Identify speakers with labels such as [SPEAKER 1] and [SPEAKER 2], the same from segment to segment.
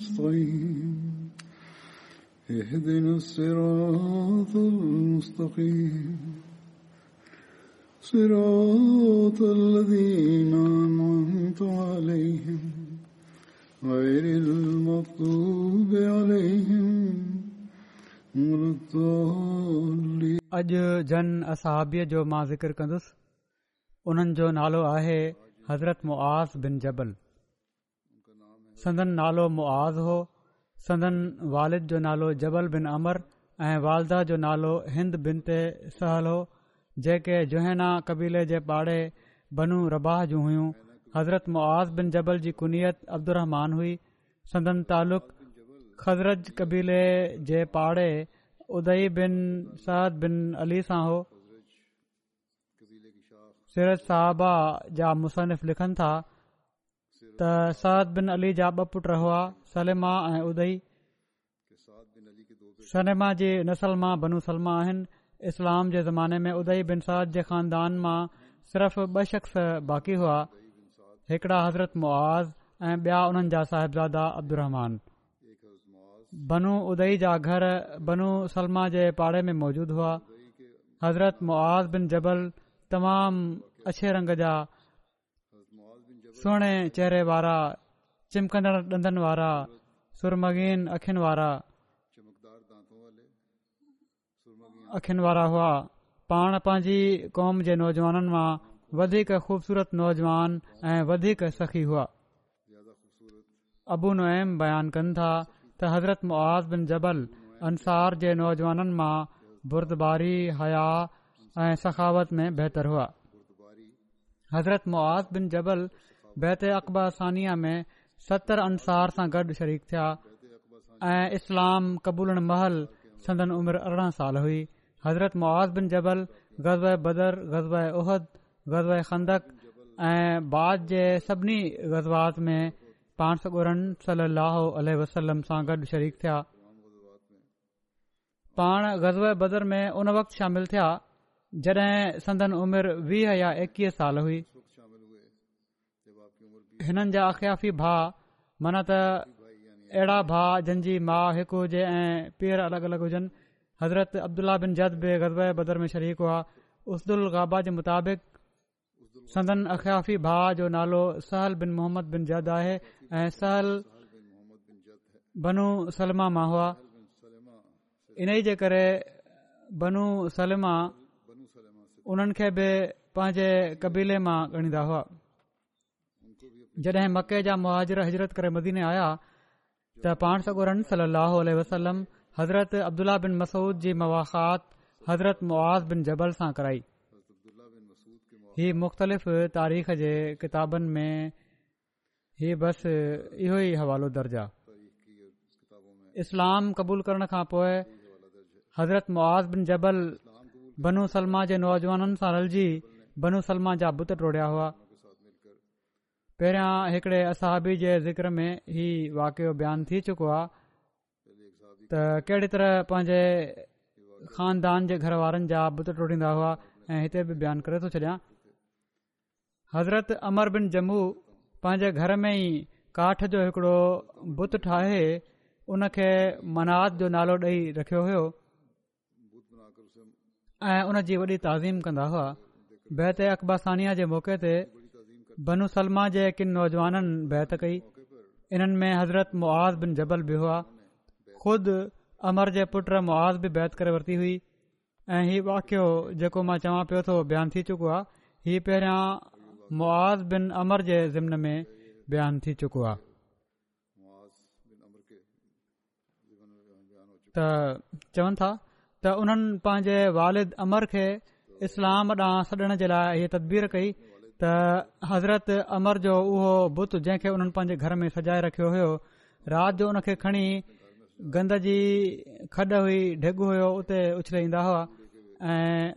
[SPEAKER 1] अॼ जन असाबीअ जो मां ज़िकिर كندس उन्हनि जो नालो आहे हज़रत मुआस बिन जबल संदन नालो मुआज़ हो संदन वारिद जो नालो जबल बिन अमर ऐं वालदह जो नालो हिंद बिन ते सहल हो जेके जुहैना कबीले जे पाड़े बनू रबाह जूं हुयूं हज़रत मुआज़ बिन जबल जी कुनियत अब्दुहमान हुई संदन तालुक़ज़रत कबीले जे पाड़े उदई बिन सद बिन अली सां हो सीर साहबा जा मुसनििफ़ लिखनि था त सरद बिन अली जा ॿ पुट हुआ सलेमा ऐं उदयई सलेमा जी नसल मां बनू सलमा आहिनि इस्लाम जे ज़माने में उदई बिन साद जे ख़ानदान मां सिर्फ़ ॿ शख्स बाक़ी हुआ हिकिड़ा हज़रत मुआज़ ऐं ॿिया उन्हनि जा साहिबादा अब्दुहमान बनू उदयई जा घर बनू सलमा जे पाड़े में मौजूदु हुआ हज़रत मुआज़ बिन जबल तमामु अछे रंग जा चेहरे वारा चिमकंदड़ा सुर पाण पंहिंजी क़ौम जे नौजवाननि मां वधीक ख़ूबसूरत नौजवान ऐं वधीक सखी हुआ अबू नोएम बयानु कनि था त हज़रत मुआ जबल अंसार जे नौजवाननि मां बुरदबारी हया ऐं सखावत में बहितरु हुआ हज़रत मुआ बिन जबल बैत अकबर सानिया में सतरि अंसार सां गॾु शरीक थिया ऐं इस्लाम कबूलन महल संदन उमिरि अरिड़हं साल हुई हज़रत मुआज़ बिन जबल ग़ज़ब बदर ग़ज़ब उहद ग़ज़ब खंदक ऐं बाद जे सभिनी ग़ज़बात में पाण सरन सलाहु वसलम सां गॾु शरीक थिया पाण ग़ज़ब बदर में उन वक़्तु शामिल थिया जड॒हिं संदन उमिरि वीह या एकवीह साल हुई हिननि जा अखयाफ़ी भाउ माना त अहिड़ा भाउ जंहिंजी माउ हिकु हुजे ऐं पेर अलॻि अलॻि हुजनि हज़रत अब्दुल्ला बिन जद बि बदर में शरीक़ हुआ अब्दुल गाबा जे मुताबिक़ संदन अखाफ़ी भाउ जो नालो सहल बिन मोहम्मद बिन जद आहे ऐं सहल बनू सलमा मां हुआ इन ई जे करे बनू सलमा उन्हनि खे बि पंहिंजे कबीले मां ॻणींदा हुआ जॾहिं मके जा मुआर हजरत करे मदीने आया त पाण सॻो रन सज़रत अब्दुला बिन मसूद जी मुख़ात हज़रत मुआज़ बिन जबल सां कराईद ही मुख़्तलिफ़ तारीख़ जे किताबनि में ही बस इहो ई हवालो दर्ज आहे इस्लाम क़बूल करण खां पोइ हज़रत मुआज़ बिन जबल बनू सलमा जे नौजवाननि सां रलजी बनू सलमा जा बुत टोड़िया हुआ पहिरियां हिकिड़े असहाबी जे ज़िक्र में ही वाकियो बयानु थी चुको आहे त कहिड़ी तरह पंहिंजे ख़ानदान जे घर वारनि जा बुत टुटींदा हुआ ऐं हिते बि बयानु करे थो छॾिया हज़रत अमर बिन जम्मू पंहिंजे घर में ई काठ जो हिकिड़ो बुत ठाहे उन खे मनात जो नालो ॾेई रखियो हुओ ऐं उन जी वॾी ताज़ीम कंदा हुआ बहत अकबासानिया जे मौके ते बनू सलमा जे किन नौजवाननि बैत कई इन्हनि में हज़रत मुआज़ बिन जबल बि हुआ ख़ुदि अमर जे पुटु मुआज़ बि बैत करे वरिती हुई ऐं हीउ वाकियो जेको मां चवां पियो थो बयानु थी चुको आहे हीअ पहिरियां मुआज़ बिन अमर जे ज़िमन में बयानु थी चुको आहे त चवनि था त उन्हनि पंहिंजे वालिद अमर खे इस्लाम ॾांहुं छॾण जे लाइ हीअ तदबीर कई त हज़रत अमर जो उहो बुत जंहिंखे उन्हनि पंहिंजे घर में सजाए रखियो हुयो राति जो उनखे खणी गंद जी खॾ हुई डेगो हुयो उते उछलाईंदा हुआ ऐं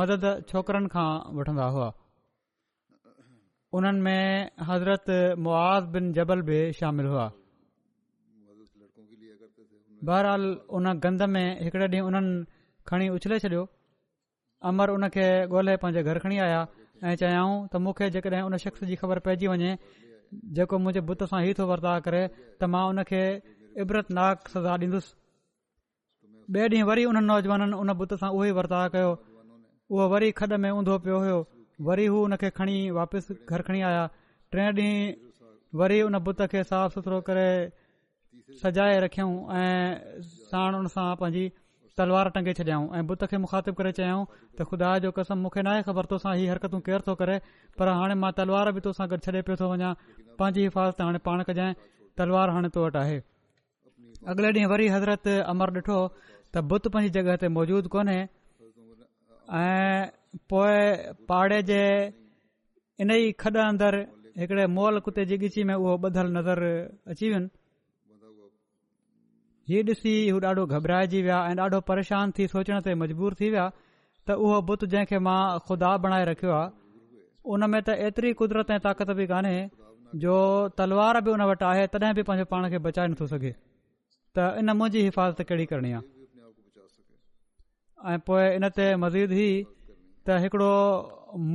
[SPEAKER 1] मदद छोकिरनि खां वठंदा हुआ उन्हनि में हज़रत मुआज़ बिन जबल बि शामिल हुआ बहरहाल उन गंद में हिकड़े ॾींहुं उन्हनि खणी उछले छॾियो अमर उन खे ॻोल्हे पंहिंजे घर खणी आया ऐं चयाऊं त मूंखे जेकॾहिं उन शख़्स जी ख़बर पइजी वञे जेको मुंहिंजे बुत सां ई थो वर्ता करे त मां उन खे इबरतनाक सजा ॾींदुसि ॿिए ॾींहुं वरी उन्हनि नौजवाननि उन बुत सां उहो ई वर्ता कयो उहो वरी खॾ में ऊंधो पियो हुयो वरी हू हुन खे खणी वापसि घरु खणी आया टे ॾींहुं वरी उन बुत खे साफ़ सुथरो करे सजाए रखियऊं ऐं साण उन सां पंहिंजी तलवार टंगे छॾियऊं ऐं बुत खे मुख़ाति करे चयाऊं त ख़ुदा जो कसम मूंखे नाहे ख़बर तोसां हीअ हरकतूं केरु थो करे पर हाणे मां तलवार बि तोसां गॾु छॾे पियो थो वञां पंहिंजी हिफ़ाज़त हाणे पाण कजांइ तलवार हाणे तो वटि आहे अॻिले ॾींहुं वरी हज़रत अमर ॾिठो त बुत पंहिंजी जॻह ते मौजूदु कोन्हे ऐं पोएं पाड़े जे इन ई खॾ अंदर हिकिड़े मोल कुते जी ॻिची में उहो ॿधलु नज़र अची वियुनि हीअ ॾिसी हू ॾाढो घबराइजी विया ऐं ॾाढो परेशानु थी सोचण ते मजबूर थी विया त उहो बुत जंहिंखे मां खुदा बणाए रखियो आहे उन में त एतिरी क़ुदिरत ऐं ताक़त बि कान्हे जो तलवार बि उन वटि आहे तॾहिं बि पंहिंजो पाण खे बचाए नथो सघे त इन मुंहिंजी हिफ़ाज़त कहिड़ी करणी आहे ऐं पोइ इन ते मज़ेद ई त हिकिड़ो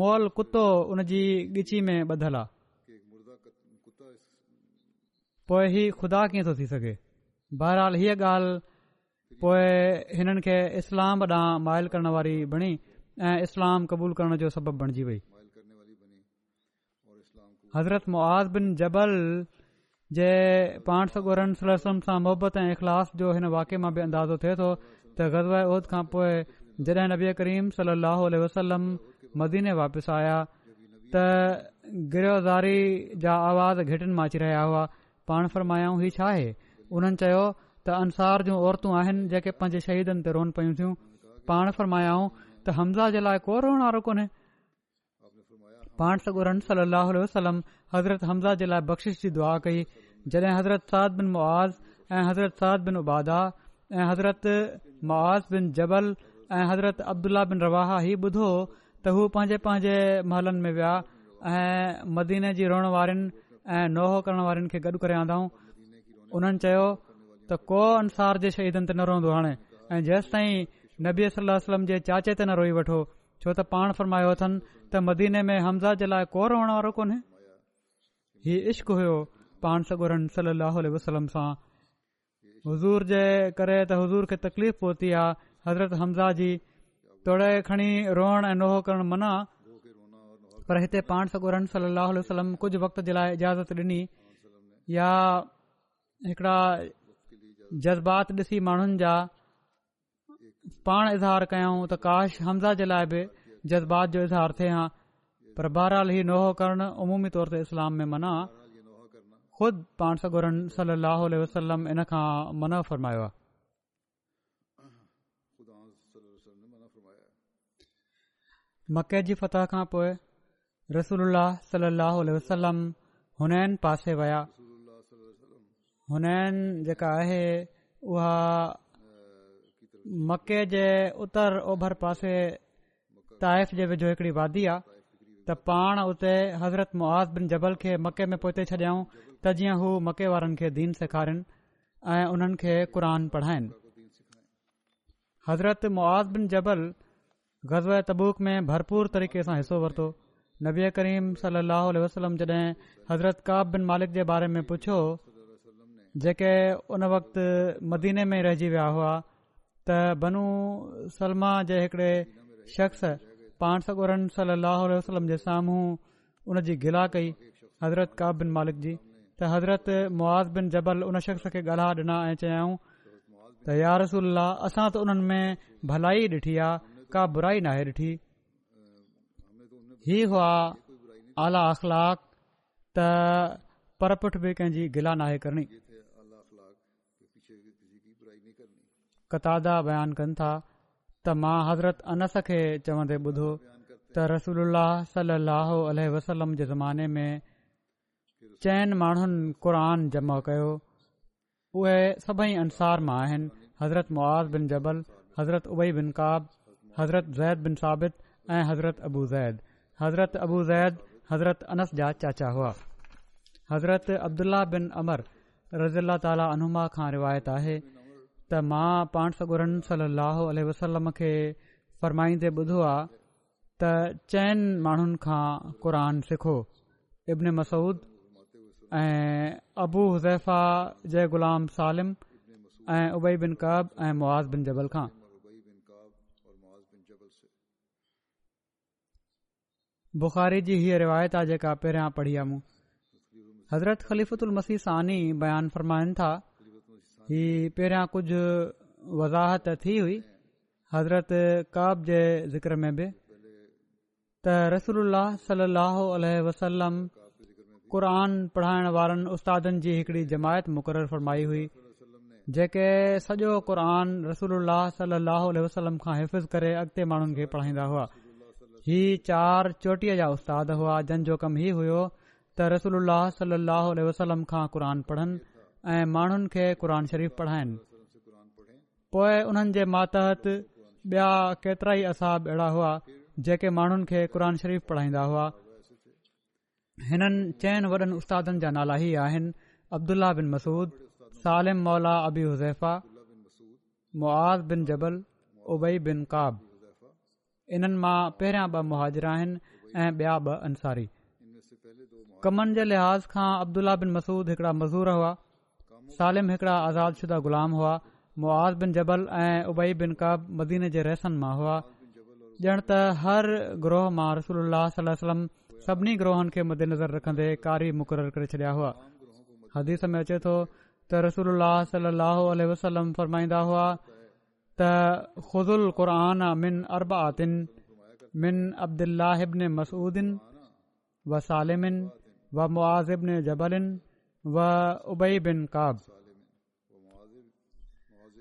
[SPEAKER 1] मॉल कुतो उन जी ॻिची में ॿधलु आहे पोइ हीउ खुदा कीअं थो थी सघे बहरहाल हीअ ॻाल्हि पोइ हिननि खे इस्लाम ॾांहुं माइल करण वारी बणी ऐं इस्लाम क़बूल करण जो सबबु बणिजी वई हज़रत मुआ बिन जबल जे पाण सगोर सां मुहबत ऐं इख़लास जो हिन वाक़े मां बि अंदाज़ो थिए थो त गज़व उहिद खां पोइ जॾहिं नबी करीम सली अलसलम मदीने वापसि आया त गिरोधारी जा आवाज़ घिटनि मां अची रहिया हुआ पाण फरमायाऊं हीउ छा आहे हुननि चयो त अंसार जूं औरतूं आहिनि जेके पंहिंजे शहीदनि ते रोन पयूं थियूं पाण फरमायाऊं त हमज़ा जे लाइ को रोइण वारो कोन्हे हज़रत हमज़ा जे लाइ बख़्शिश जी दुआ कई जडहिं हज़रत साद बिन मुआज़ ऐं हज़रत साद बिन उबादा ऐं हज़रत मुआज़ बिन जबल ऐं हज़रत अब्दुला बिन रवाह ही ॿुधो हो त हू पंहिंजे पंहिंजे महलनि में विया ऐं मदीने जी रोअण वारनि ऐं नोहो करण वारनि खे गॾु करे आद उन्हनि चयो त को अंसार जे शहीदनि ते न रहंदो हाणे ऐं जेसि ताईं नबी सलम वसलम जे चाचे ते न रोई वठो छो त पाण फरमायो अथनि त मदीने में हमज़ा जे लाइ को रोअण वारो कोन्हे हीउ इश्क हुयो पाण सगोरह सां हज़ूर जे करे त हज़ूर खे तकलीफ़ पहुती आहे हज़रत हमज़ा जी तोड़े खणी रोअण ऐं नोह करणु मना पर हिते पाण सगोरन वसलम कुझु वक़्त जे लाइ इजाज़त ॾिनी या हिकिड़ा जज़्बात ॾिसी माण्हुनि जा पाण इज़हार कयूं त काश हमज़ा जे लाइ बि जज़्बात जो इज़हार थिए हा पर ही नोहो करणु मना फ़रमायो فتح मके जी رسول खां पोइ रसूल सलल वसलम हुनैन पासे विया हुनैनि जेका आहे उहा मके जे उतर ओभर पासे ताइफ़ जे विझो हिकिड़ी वादी आहे त पाण उते हज़रत मुआज़ बिन जबल खे मके में पहुते छॾियाऊं त जीअं हू मके वारनि खे दीन सेखारीनि ऐं उन्हनि खे क़ुर पढ़ाइनि हज़रत मुआज़ बिन जबल गज़्व तबूक में भरपूर तरीक़े सां हिसो वरितो नबीआ करीम सली वसलम जॾहिं हज़रत काब बिन मालिक जे बारे में पुछो जेके उन वक़्ति मदीने में रहिजी विया हुआ त बनू सलमा जे हिकिड़े शख़्स पाण सगोरन सली अलाह वसलम जे साम्हूं उन जी गिला कई हज़रत काब बिन मालिक जी त हज़रत मुआज़ बिन जबल उन शख़्स खे ॻाल्हाह ॾिना ऐं चयाऊं त यार रसूल असां त उन्हनि में भलाई ॾिठी आहे का बुराई नाहे ॾिठी ही हुआ आला अख़लाक त पर पुठ बि कंहिंजी गिला नाहे करणी कतादा बयान कनि था त मां हज़रत अनस खे चवंदे ॿुधो त रसूल सलाहु अलसलम जे ज़माने में قرآن माण्हुनि क़ुर जमा कयो उहे सभई अंसार मां आहिनि हज़रत मुआ बिन जबल हज़रत उबई बिन काब हज़रत ज़ैद बिन साबित ऐं हज़रत अबू ज़ैद हज़रत अबू ज़ैद हज़रत अनस जा चाचा हुआ हज़रत अब्दुला बिन अमर रसी अला ताली उनुमा खां रिवायत आहे त मां पाण सगुरन सली लहो वसलम खे फ़रमाईंदे ॿुधो आहे त चैन माण्हुनि खां क़रान सिखो इब्न मसूद ऐं अबूज़ैफा जय ग़ुलाम सालिम ऐं उबे बिन कब ऐं बुख़ारी जी हीअ रिवायत आहे जेका पहिरियां पढ़ी आहे मूं हज़रत ख़लीफ़ुतल मसी सानी बयानु फ़रमाइनि था हीउ पहिरियां कुझु वज़ाहत थी हुई हज़रत काब जे ज़िक्र में बि त रसल सलाह वसलम क़ुरान पढ़ाइण वारनि उस्तादनि जी हिकड़ी जमायत मुक़रर फरमाई हुई जेके सॼो क़ुरान रसूल सलाह वसलम खां हिफ़िज़ करे अॻिते माण्हुनि खे पढ़ाईंदा हुआ हीअ चार चोटीअ जा उस्ताद हुआ जंहिंजो कमु हीउ हुयो त रसूल सलाहु वसलम खां क़रान पढ़नि ऐं माण्हुनि खे क़रान शरीफ़ पढ़ाइनि पोइ हुननि जे मातहत ॿिया केतिरा ई असहाब अहिड़ा हुआ जेके माण्हुनि खे क़ुर शरीफ़ पढ़ाईंदा हुआ हिननि चैन वॾनि उस्तादनि जा नाला ई आहिनि अब्दुल्ला बिन मसूद सालिम मौला अबी हुज़ैफा मुआज़ बिन जबल उबई बिन काबनि मां पहिरियां ॿ महाजिरा आहिनि ऐं ॿिया ॿ अंसारी कमनि जे लिहाज़ खां अब्दुल्ला बिन मसूद हिकिड़ा मज़ूर हुआ सालिम हिकड़ा आज़ाद शुदा ग़ुलाम हुआ मुआज़ बिन जबल ऐं उबई बिन कब मदीन जे रहसन मां हुआ ॼण त हर ग्रोह मां रसूल सलम सभिनी ग्रोहनि खे मदेनज़र रखंदे कारी मुक़ररु करे छॾिया हुआ हदीस में अचे थो त रसोल वसलम फ़रमाईंदा हुआ त ख़ुज़ुल क़ुरान मिन अरबा आतिन मिन अब्दुाहबन व सालिमिन व मुआज़िब जबलिन بن قاب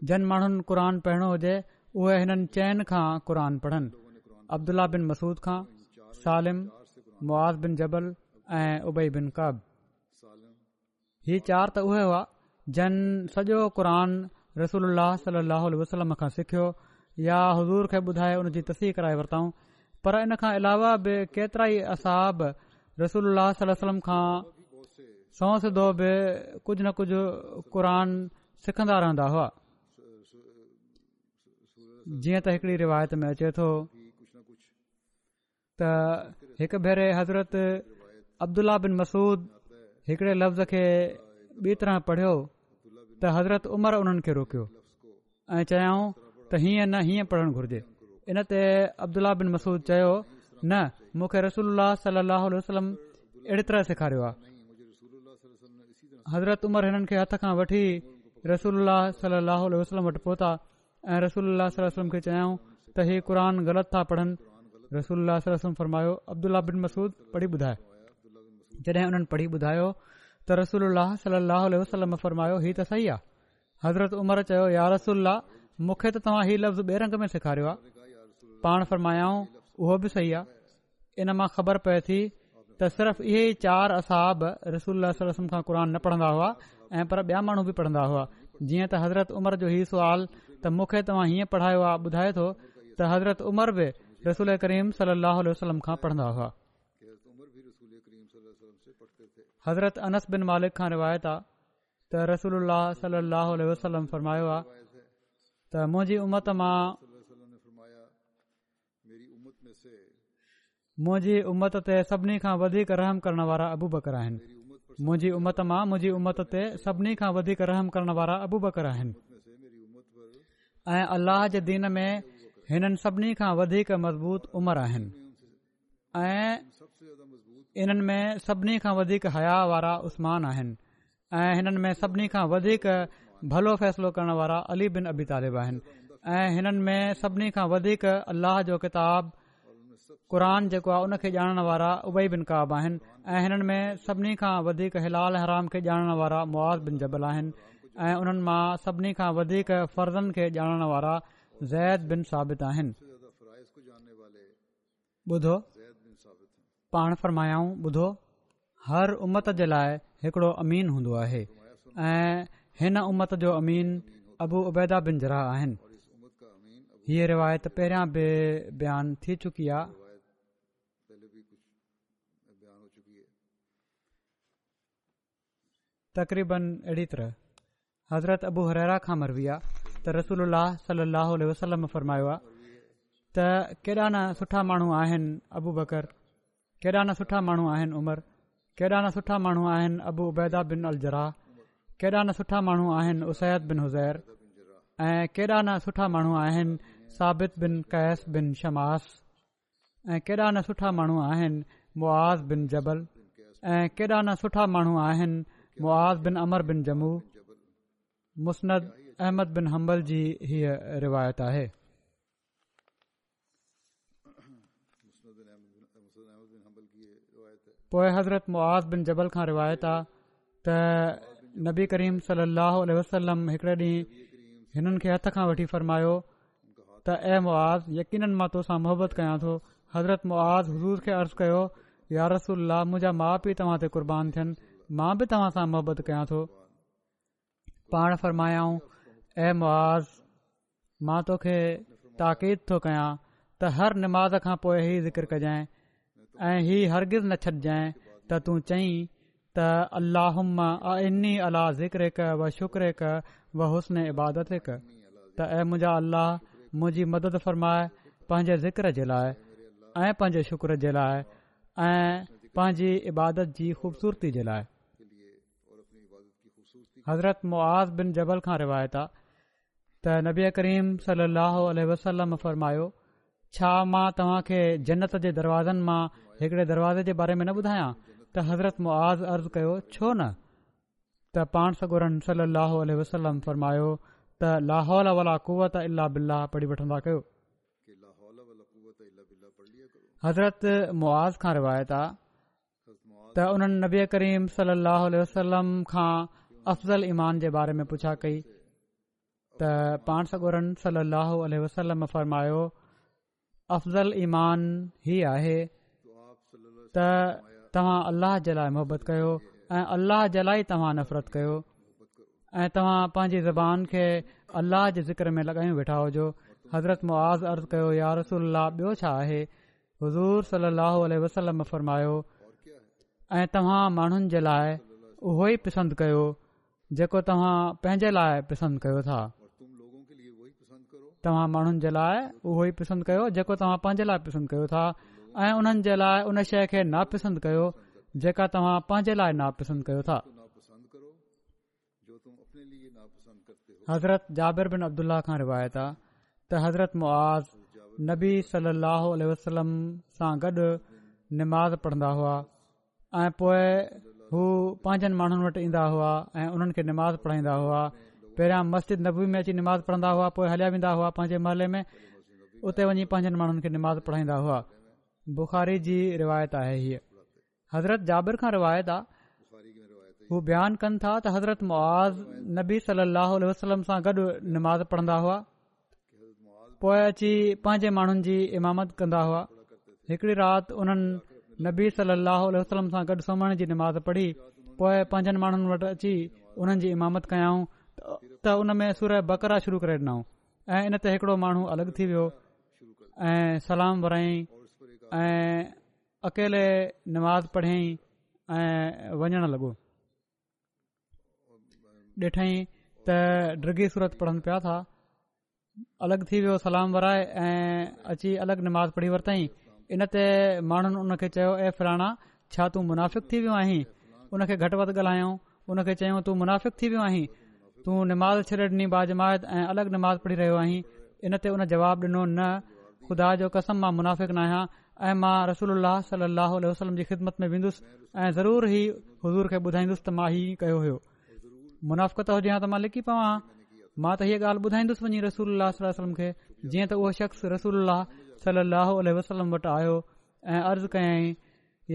[SPEAKER 1] جن قرآن जन माण्हुनि क़ुर पढ़णो हुजे उहे हिननि चइन खां क़ुर जन सॼो क़रान खां सिखियो या हज़ूर खे ॿुधायो پر ان तस्ीह कराए वरताऊं पर اصحاب رسول अलावा बि اللہ ई وسلم रसूल सौ सदो बि कुझु न कुझु क़ुरान सिखंदा रहंदा हुआ जीअं त हिकड़ी रिवायत में अचे थो त हिकु भेरे हज़रत अब्दुला बिन मसूद हिकिड़े लफ़्ज़ खे ॿी तरह पढ़ियो त हज़रत उमर उन्हनि खे रोकियो ऐं चयाऊं त हीअं न हीअं पढ़णु घुर्जे इन ते अब्दुला बिन मसूद चयो न मूंखे रसोल सलाह वसलम अहिड़ी तरह सेखारियो आहे हज़रत उमर हिननि खे हथ खां वठी रसूल सलाहु वसलम वटि पहुता ऐं रसूल वसलम खे चयाऊं त हीउ क़रान ग़लति था पढ़नि रसूल फरमायो अब्दुल बिन मसूद पढ़ी ॿुधाए जॾहिं हुननि पढ़ी ॿुधायो त रसूल सलाहु वसलम फरमायो हीउ त सही आहे हज़रत उमर चयो यार रसूल मूंखे त तव्हां हीउ लफ़्ज़ ॿे रंग में सेखारियो आहे पाण फ़रमायाऊं उहो बि सही आहे इन मां ख़बर पए थी त सिर्फ़ इहे ई चारि असहाब रसूल खां क़ुर न पढ़ंदा हुआ ऐं पर ॿिया माण्हू बि पढ़ंदा हुआ जीअं त हज़रत उमिरि जो हीउ सुवालु त मूंखे तव्हां हीअं पढ़ायो आहे ॿुधाए थो त हज़रत उमर बि रसूल करीम सहलो हज़रत अनस बिन मालिक खां रिवायत आहे त रसूल सलाहु फरमायो आहे त मुंहिंजी उमत मां मुंहिंजी उमत ते सभिनी खां वधीक रहम करण वारा अबूबकर आहिनि मुंहिंजी उमत मां मुंहिंजी उमत ते सभिनी खां वधीक रहम करण वारा अबूबकर आहिनि ऐं अल्लाह जे दीन में हिननि सभिनी खां मज़बूत उमर आहिनि ऐं इन्हनि में सभिनी खां वधीक हया वारा उस्मान आहिनि ऐं हिननि में सभिनी खां वधीक भलो फ़ैसलो करण वारा अली बिन अबी तालिब आहिनि ऐं हिननि में सभिनी खां वधीक अल्लाह जो क़ुरान जेको आहे उन खे ॼाणण वारा उहे बिन काब आहिनि ऐं हिननि में सभिनी खां वधीक हिलाल हराम खे ॼाणण वारा मुआद बिन जबल आहिनि ऐं فرزن मां सभिनी खां वधीक फ़र्ज़नि खे ॼाणण वारा ज़ैद बिन साबितु आहिनि पाण फ़र्मायाऊं ॿुधो हर उमत जे लाइ हिकिड़ो अमीन हूंदो आहे ऐं हिन उमत जो अमीन अबू उबैदा बिन जरा आहिनि हीअ रिवायत पहिरियां बि बयान थी चुकी आहे तक़रीबन हज़रत अबू हरहिरा खां मरबी आहे त केॾा न सुठा माण्हू आहिनि अबू बकर केॾा न सुठा माण्हू आहिनि उमिरि केॾा न सुठा माण्हू आहिनि अबू उबैदा बिन अल जरा कहिड़ा न सुठा माण्हू आहिनि उसैद बिन हुज़ैर ऐं कहिड़ा न सुठा माण्हू आहिनि साबित बिन कैस बिन शमास ऐं केॾा न सुठा माण्हू आहिनि मुआज़ बिन जबल ऐं केॾा न सुठा माण्हू आहिनि मुआज़ बिन अमर बिन जमू मुस्नद अहमद बिन हंबल जी हीअ रिवायत आहे पोइ हज़रत मुआज़ बिन जबल खां रिवायत आहे त नबी करीम सलाहु वसलम हिकिड़े ॾींहुं हिननि खे हथ खां वठी फ़रमायो تو اعاز یقیناً تسا محبت كیا تو حضرت معاذ حضور كے عرض كو یارس اللہ ماں ماں پی تعابان تھن تاسا محبت كیا تو پان فرمایاؤں اعز ماں تھی تاقید تو كیا تو ہر نماز كا پوئی ہی ذکر كجائیں یہ ہر گرد ن چھجائیں تو تھی ت اللہ اعینی اللہ ذکر کر وہ شکر کر وہ حسن عبادت کر मुंहिंजी मदद फ़र्माए पंहिंजे ज़िक्र जे लाइ ऐं पंहिंजे शुक्र जे लाइ ऐं पंहिंजी इबादत जी ख़ूबसूरती जे लाइ हज़रत मुआज़ बिन जबल खां रिवायत आहे त नबी करीम सल अल वसलम फ़र्मायो छा मां तव्हां खे जन्नत जे दरवाज़नि मां हिकिड़े दरवाज़े जे बारे में न ॿुधायां त हज़रत मुआज़ अर्ज़ु कयो छो न त पाण सगुरनि सल अल वसलम फ़र्मायो हज़रत मुआत नबी करीम अफ़ज़ल ईमान ई बारे में पुछा कई त पाण वसलम फरमायो अफ़ज़ल ईमान जे लाइ मुहबत कयो ऐं अल्लह जे लाइ तव्हां नफ़रत कयो ऐं तव्हां पंहिंजी ज़बान खे अलाह जे ज़िक्र में लगायूं वेठा हुजो हज़रत मां आज़ कयो यार रसल्ल ॿियो छा आहे हज़ूर सलाह वसलम फरमायो ऐं तव्हां माण्हुनि जे लाइ उहो ई पसंदि कयो जेको तव्हां पंहिंजे लाइ पसंदि कयो था तव्हां माण्हुनि जे लाइ उहो ई पसंदि कयो जेको तव्हां पंहिंजे लाइ पसंद कयो था ऐं उन्हनि जे लाइ हुन शइ खे नापसंद कयो जेका तव्हां पंहिंजे लाइ नापसंद कयो था हज़रत जाबिर बिन अब्दुल्ला खां रिवायत आहे त हज़रत मुआज़ नबी सली वसलम सां गॾु निमाज़ पढ़ंदा हुआ ऐं पोइ हू पंहिंजनि माण्हुनि वटि ईंदा हुआ ऐं उन्हनि खे निमाज़ पढ़ाईंदा हुआ पहिरियां मस्जिद नबी में अची निमाज़ पढ़ंदा हुआ पोइ हलिया वेंदा हुआ पंहिंजे महले में उते वञी पंहिंजनि माण्हुनि खे निमाज़ पढ़ाईंदा हुआ बुख़ारी जी रिवायत आहे हीअ हज़रत जाबिर खां रिवायत आहे हू बयानु कनि था त हज़रत मुआज़ नबी सलाहु वसलम सां गॾु निमाज़ पढ़ंदा हुआ पोइ अची पंहिंजे माण्हुनि जी इमामत कंदा हुआ हिकड़ी राति उन्हनि नबी सलाहु वसलम सां गॾु सुम्हण जी निमाज़ पढ़ी पोए पंजनि माण्हुनि वटि अची उन्हनि जी इमामत कयाऊं त उन में सुर बकरा शुरू करे ॾिनऊं ऐं इन ते हिकिड़ो माण्हू अलॻि थी वियो ऐं सलाम वराई ऐं अकेले नमाज़ पढ़ियई ऐं वञणु लॻो ॾिठई त ड्रगी सूरत पढ़नि पिया था अलॻि थी वियो सलाम वराए ऐं अची अलॻि नमाज़ पढ़ी वरितईं इन ते माण्हुनि उन खे चयो ऐं फिलाणा छा तू मुनाफ़िक़ थी वियो आहीं उन खे घटि वधि ॻाल्हायूं उन खे चयूं तू मुनाफ़िक़ थी वियो आहीं तू निमा छॾे ॾिनी बाजमाइद ऐं अलॻि निमाज़ पढ़ी रहियो आहीं इन ते उन जवाब ॾिनो न ख़ुदा जो कसम मां मुनाफ़िक़ न आहियां ऐं मां रसूल सलाहु वसलम जी ख़िदमत में वेंदुसि ऐं ज़रूर ई हज़ूर खे ॿुधाईंदुसि त मां ई कयो हुयो मुनाफ़त हुजे हा त मां लिखी पवां हा मां त हीअ ॻाल्हि ॿुधाईंदुसि वञी रसूल वसलम खे जीअं त उहो शख़्स रसूल सलाहु वसलम वटि आयो ऐं अर्ज़ु कयई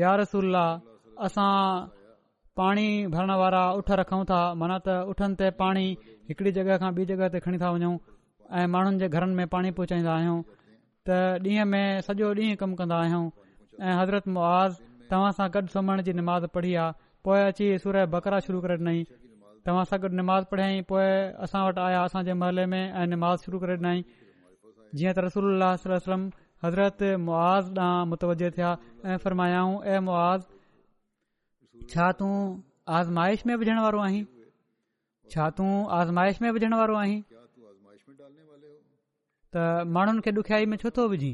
[SPEAKER 1] या रसूल असां पाणी भरण वारा उठ रखूं था माना त उठनि ते पाणी हिकड़ी जॻह खां ॿी जॻह ते खणी था वञूं ऐं माण्हुनि जे घरनि में पाणी पहुचाईंदा आहियूं त ॾींहं में सॼो ॾींहुं कमु कंदा आहियूं ऐं हज़रत मुआज़ तव्हां सां गॾु सुम्हण जी निमाज़ पढ़ी आहे पोइ अची सूर बकरा शुरू करे ॾिनई तव्हां सां गॾु निमाज़ पढ़ियईं पोइ असां वटि आया असांजे महले में ऐं निमा शुरू करे ॾिनई जीअं त रसूल अलसलम हज़रत मुआ ॾांहुं मुतवज थिया ऐं फरमायाऊं ऐं मुआज़ छा तूं आज़माइश में विझण वारो आहीं त माण्हुनि खे ॾुखियाई में छो थो विझी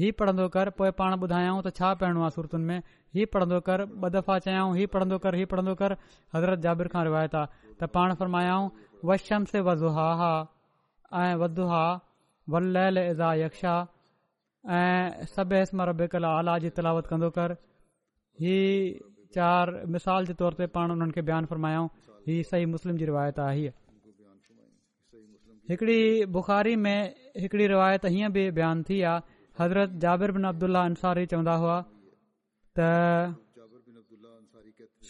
[SPEAKER 1] हीअ पढ़ंदो कर पोइ पाण ॿुधायाऊं त छा पढ़णो आहे सूरतुनि में हीउ पढ़ंदो कर ॿ दफ़ा चयाऊं हीउ पढ़ंदो कर हीअ पढ़ंदो कर हज़रत जाबिर खां रिवायत आहे त पाण फरमायाऊं वशम वज़ुहा हा ऐं वदु हा वल लज़ा यक्षा ऐं सभ आला जी तलावत कंदो कर हीअ चारि मिसाल जे तौर ते पाण हुननि खे बयानु फ़रमायाऊं हीअ सही मुस्लिम जी रिवायत आहे हीअ हिकिड़ी बुख़ारी में हिकिड़ी रिवायत हीअं बि बयानु थी आहे حضرت جابر بن عبداللہ انصاری चवंदा ہوا تا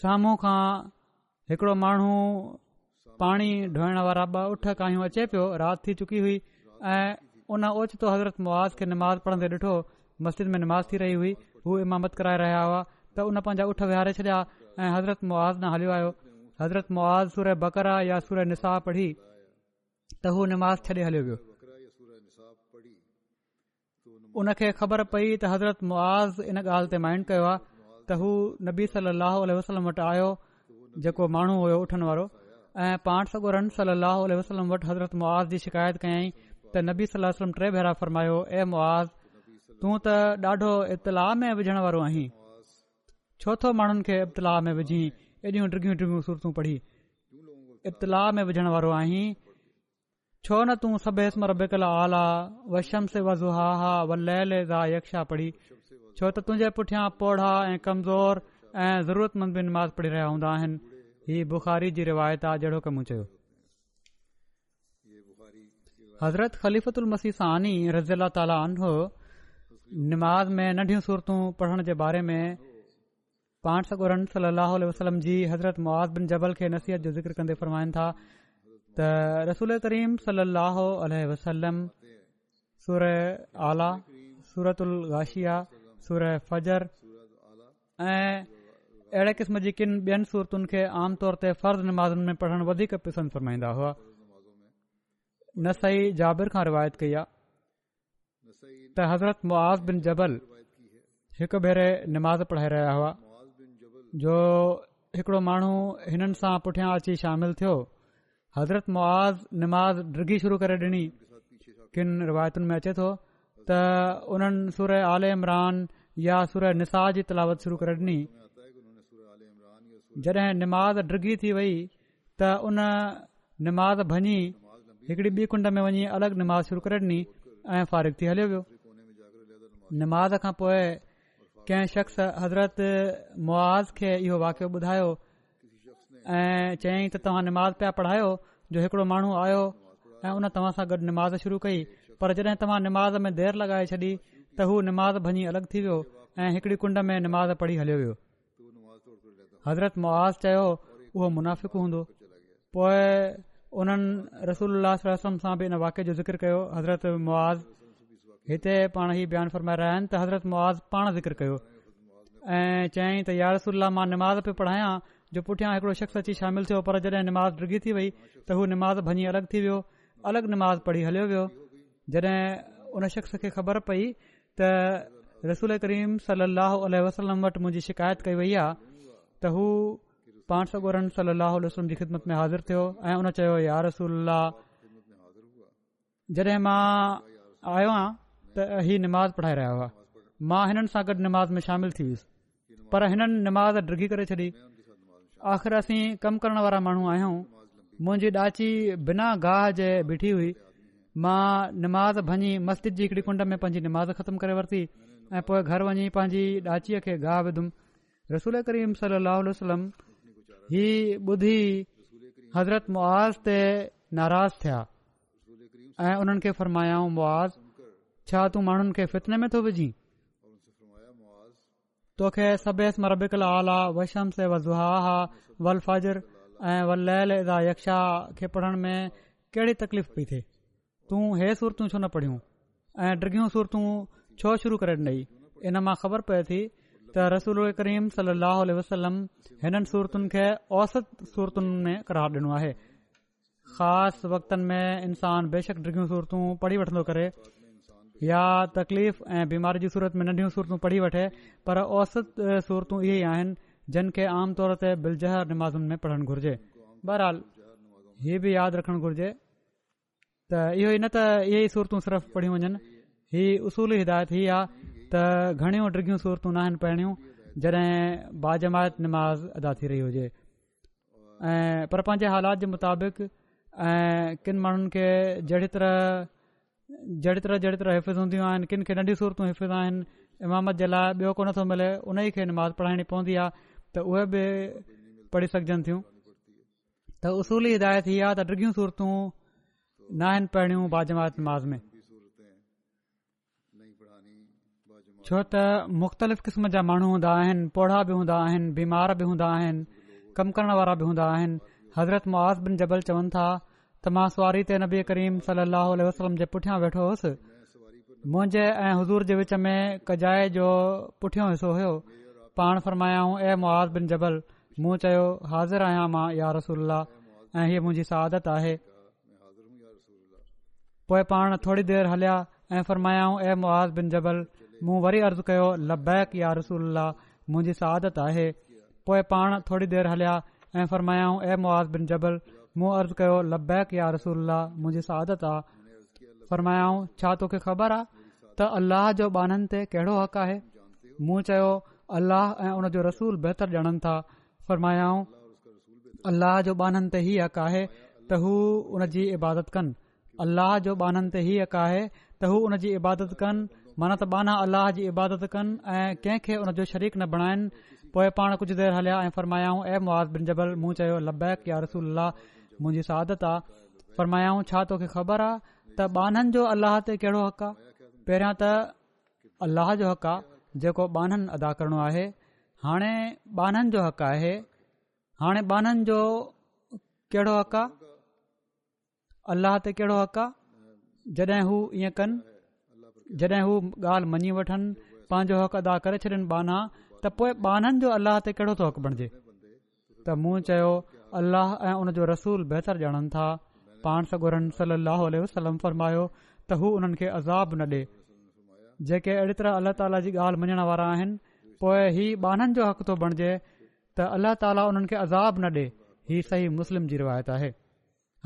[SPEAKER 1] سامو کھا ہکڑو माण्हू پانی धोइण वारा با उठ काय अचे पियो رات थी चुकी हुई ऐं उन حضرت हज़रत کے نماز निमाज़ पढ़ंदे ॾिठो मस्जिद में नमाज़ थी रही हुई हू इमामत कराए रहिया हुआ त उन पंहिंजा उठ विहारे छॾिया ऐं हज़रत मुआज़ न हलियो आयो हज़रत मुआज़ सूर बकरा या सूर निसाह पढ़ी त हू नमाज़ उनखे ख़बर पई त हज़रत मुआज़ इन ॻाल्हि ते मायन कयो आहे त हू नबी सल अह वसलम वटि आयो जेको माण्हू हुयो उठण वारो ऐं पाण सगोरन रन सल अहसम वटि हज़रत मुआज़ जी शिकायत कयाई त नबी सल वसलम टे भेरा फरमायो ए मुआज़ तूं त ॾाढो इब्तलाह में विझण वारो आहीं छो थो माण्हुनि खे इब्तलाह में विझी ऐॾियूं डृियूं डिघियूं सूरतूं पढ़ी इब्तलाह में विझण वारो आहीं छो न तूं नंढियूं सूरतूं बारे में रसूल करीम सलाशर साईं जाबिरु खां रिवायत मुमाज़ पढ़ाए रहिया हुआ जो हिकिड़ो माण्हू हिननि सां पुठियां अची शामिल थियो हज़रत मुआज़ निमाज़ ڈرگی शुरू करे ॾिनी किन रिवायतुनि में अचे थो त उन्हनि सुर आल इमरान या सुर निसाज़ जी तलावत शुरू करे ॾिनी जॾहिं निमाज़ डिगी थी वई त उन निमाज़ भञी हिकिड़ी ॿी कुंड में वञी अलॻि निमाज़ शुरू करे ॾिनी ऐं फारिग़ थी हलियो वियो निमाज़ खां पोइ कंहिं शख़्स हज़रत मुआज़ खे इहो ॿुधायो ऐं चयईं त तव्हां निमाज़ पिया पढ़ायो जो हिकिड़ो माण्हू आयो, ऐं उन तव्हां सां गॾु निमाज़ शुरू कई पर जॾहिं तव्हां निमाज़ में देरि लॻाए छॾी त हू निमाज़ भञी अलॻि थी वियो ऐं हिकड़ी कुंड में निमाज़ पढ़ी हलियो वियो हज़रत मुआज़ चयो उहो मुनाफ़िक़ु हूंदो पोइ उन्हनि रसोल्लास रसम सां बि इन वाके जो ज़िकिर कयो हज़रत मुआज़ हिते पाण ई बयानु फरमाए रहिया आहिनि त हज़रत मुआज़ पाण ज़िकिर कयो ऐं चयईं त यार रसोल्ला मां निमाज़ पियो पढ़ायां जो पुठियां हिकड़ो शख़्स अची शामिलु थियो पर जॾहिं नमाज़ डिघी थी वई त हू निमाज़ भञी अलॻि थी वियो अलॻि नमाज़ पढ़ी हलियो वियो जॾहिं उन शख़्स खे ख़बर पई त रसूल करीम सली अलसलम वटि मुंहिंजी शिकायत कई वई आहे त हू पाण सौ ॻोड़नि सली अलसलम जी ख़िदमत में हाज़िर थियो ऐं उन चयो यार रसूल जॾहिं मां आयो आहियां त ही निमाज़ पढ़ाए रहियो आहे मां हिननि सां गॾु नमाज़ में शामिलु थी वियुसि पर हिननि नमाज़ डिघी करे छॾी आख़िर असीं कमु करण वारा माण्हू आहियूं मुंहिंजी ॾाची बिना गाह जे बीठी हुई मां निमाज़ भञी मस्जिद जी हिकड़ी कुंड में पंहिंजी निमाज़ ख़तमु करे वरिती ऐं पोएं घर वञी पंहिंजी ॾाचीअ खे गाहु विधुमि रसूल करीम सलम ही ॿुधी हज़रत मुआज़ ते नाराज़ थिया ऐं उन्हनि खे फरमायाऊं मुआज़ छा तूं माण्हुनि खे फितने में थो विझीं तोखे सभबिकल आला वशमस व ज़ुहा वल फ़ाजिर ऐं वला यक्षा खे पढ़ण में कहिड़ी तकलीफ़ पई थे तूं हीअ सूरतूं छो न पढ़ियूं ऐं ड्रिगियूं सूरतूं छो शुरू करे ॾिनई इन मां ख़बर पए थी त रसूल करीम सली वसलम हिननि सूरतुनि खे औसत सूरतुनि में करार ॾिनो आहे ख़ासि वक़्तनि में इंसान बेशक ड्रिगियूं सूरतूं पढ़ी वठंदो करे या तकलीफ़ ऐं बीमारी जी सूरत में नंढियूं सूरतूं पढ़ी वठे पर औसत सूरतूं इहे ई आहिनि जिन खे आमतौर ते बिलजहर नमाज़ुनि में पढ़णु घुरिजे बरहाल हीअ बि यादि रखणु घुरिजे त इहो ई न त इहेई सूरतूं सिर्फ़ु पढ़ियूं वञनि हीअ उसूली हिदायत इहा आहे त घणियूं ड्रिगियूं सूरतूं न आहिनि पहिरियूं जॾहिं बाजमायत निमाज़ अदा थी रही हुजे ऐं पर पंहिंजे हालात जे मुताबिक़ ऐं किनि माण्हुनि खे जहिड़ी तरह जड़ी तरह जड़ी तरह हिफ़िज़ हूंदियूं आहिनि किन खे नंढी सूरतूं हिफ़िज़ आहिनि इमामत जे लाइ ॿियो कोन थो मिले उन ई खे नमाज़ पढ़ाइणी पवंदी आहे त उहे बि पढ़ी सघजनि थियूं त उसूली हिदायत इहा त ॾिघियूं सूरतूं न आहिनि पढ़ियूं बाजमात में छो त मुख़्तलिफ़ क़िस्म जा माण्हू हूंदा आहिनि पोढा बि हूंदा आहिनि बीमार बि हूंदा आहिनि कमु करण वारा बि हूंदा आहिनि हज़रत मुआ बिन जबल चवनि था त मां सुवारी ते नबी करीम सली वसलम जे पुठियां वेठो हुउसि मुंहिंजे ऐं हज़ूर जे विच में कजाए जो पुठियों हिसो हुयो पाण फ़रमायाऊं ए मुआज़ बिन जबल मूं चयो हाज़िर आहियां मां या रसूल ऐं हीअ मुंहिंजी शादत आहे पोइ पाण थोरी देरि हलिया ऐं फरमायाऊं ए मुआज़ बिन जबल मूं वरी अर्ज़ु कयो लबैक या रसूल मुंहिंजी सादत आहे पोइ पाण थोरी देरि हलिया ऐं फरमायाऊं ए मुआज़ बिन जबल मूं अर्ज़ु कयो लबैक या रसूल मुंहिंजी सादत आहे फ़र्मायाऊं छा तोखे ख़बर आ त अल्लाह जो बाननि ते कहिड़ो हक़ आहे मूं चयो अलाह ऐं हुन जो रसूल बहितर ॼाणनि था फ़र्मायाऊं अल्ल जो बाननि ते ई हक़ आहे त हू हुन जी इबादत कनि अल्लाह जो बाननि ते ई हक़ आहे त हू हुन जी इबादत कनि मन त बाना अलाह जी इबादत कनि ऐं कंहिंखे हुन जो शरीक न बणाइनि पोए पाण कुझु देर हलिया ऐं फरमायाऊं ऐज़ लबैक या रसूल मुंहिंजी सादत आहे ہوں چھاتو छा तोखे ख़बर आहे त बाननि जो अलाह ते कहिड़ो हक़ आहे पहिरियां त अल्लाह जो हक़ आहे जेको बाननि अदा करणो आहे हाणे बाननि जो हक़ आहे हाणे बाननि जो कहिड़ो हक़ आहे अलाह ते कहिड़ो हक़ आहे जॾहिं हू इएं कनि जॾहिं हू ॻाल्हि मञी वठनि पंहिंजो हक़ अदा करे छॾनि बाना त पोइ बाननि जो अलाह ते कहिड़ो थो हक़ बणिजे त मूं चयो अल्लाह ऐं उन जो रसूल बहितर ॼाणनि था पाण सां गुरनि सल अल वसलम फरमायो त हू हुननि खे अज़ाब न ॾे जेके अहिड़ी तरह अल्लाह ताला जी ॻाल्हि मञण वारा आहिनि पोइ हीउ ॿानहनि जो हक़ थो बणिजे त अल्लाह ताला उन्हनि खे अज़ाब न ॾे ही सही मुस्लिम जी रिवायत आहे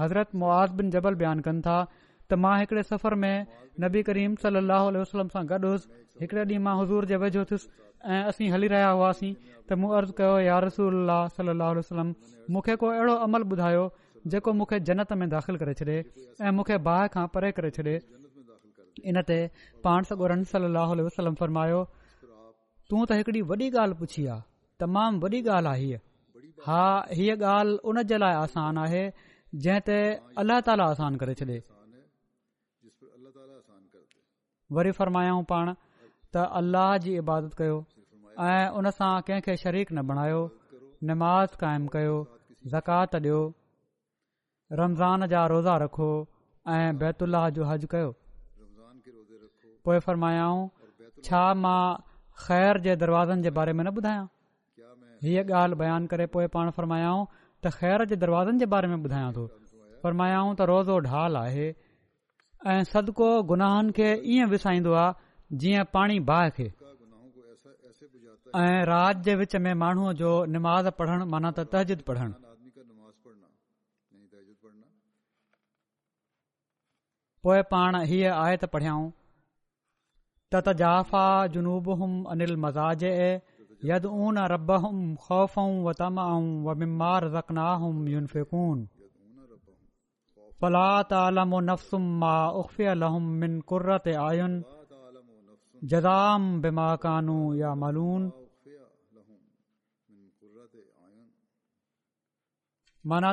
[SPEAKER 1] हज़रत मुआज़ बिन जबल बयानु कनि था त मां हिकड़े सफ़र में नबी करीम सल अह वल सां गॾु हुसि हिकिड़े ॾींहुं मां हज़ूर जे वेझो हुयुसि ऐं असीं हली रहिया हुआसीं त मूं अर्ज़ कयो यारसूल वसलम मूंखे को अहिड़ो अमल ॿुधायो जेको मूंखे जनत में दाखिल करे छॾे ऐं मूंखे बाहि खां परे करे छॾे इन ते तूं त हिकड़ी वॾी ॻाल्हि पुछी आहे तमामु वॾी ॻाल्हि आहे हीअ हा हीअ ॻाल्हि हुन जे लाइ आसान आहे जंहिं ते अलाला आसान करे छॾे वरी फरमायऊं पाण त अल्लाह जी इबादत कयो ऐं उन सां कंहिंखे शरीक न बणायो नमाज़ काइमु कयो ज़कात ॾियो रमज़ान जा रोज़ा रखो ऐं बैतुल्लाह जो हज कयो पोइ फरमायाऊं छा मां ख़ैर जे दरवाज़नि जे बारे में न ॿुधायां हीअ ॻाल्हि बयानु करे पोइ पाण फरमायाऊं त ख़ैर जे दरवाज़नि जे बारे में ॿुधायां थो फरमायाऊं त रोज़ो ढाल आहे ऐं सदको गुनाहनि खे ईअं विसाईंदो आहे पाणी बाह खे ऐं रात जे विच में माण्हूअ जो निमाज़ فلا माना पोए पाण हीअ لهم من हुजाजे ऐं माना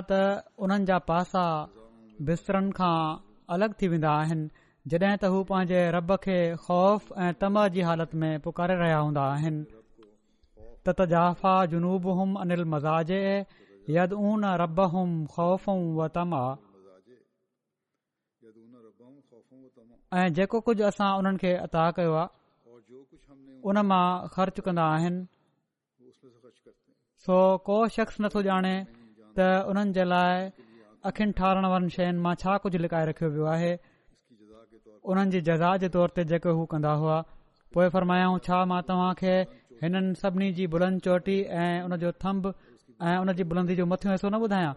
[SPEAKER 1] त उन्हनि जा पासा बिस्तरनि खां अलॻि थी वेंदा आहिनि जॾहिं त हू पंहिंजे रब खे ख़ौफ़ ऐं तम जी हालत में पुकारे रहिया हूंदा आहिनि त जुनूब हुम हुम अनिल मज़ाज यद ऊन रब ख़ौफ़ तनिल मज़ाजे ऐं जेको कुझु असां उन्हनि खे अता कयो आहे उन मां ख़र्च कंदा आहिनि सो को शख्स नथो ॼाणे त उन्हनि जे लाइ अखियुनि ठारण वारनि शयुनि मां छा कुझु लिकाए रखियो वियो आहे उन्हनि जी जज़ा जे तौर ते जेके हू कंदा हुआ पोइ फरमायाऊं छा मां तव्हां खे हिननि सभिनी जी बुलंद चोटी ऐं उन जो थंब ऐं उन जी बुलंदी जो मथियों हिसो न ॿुधायां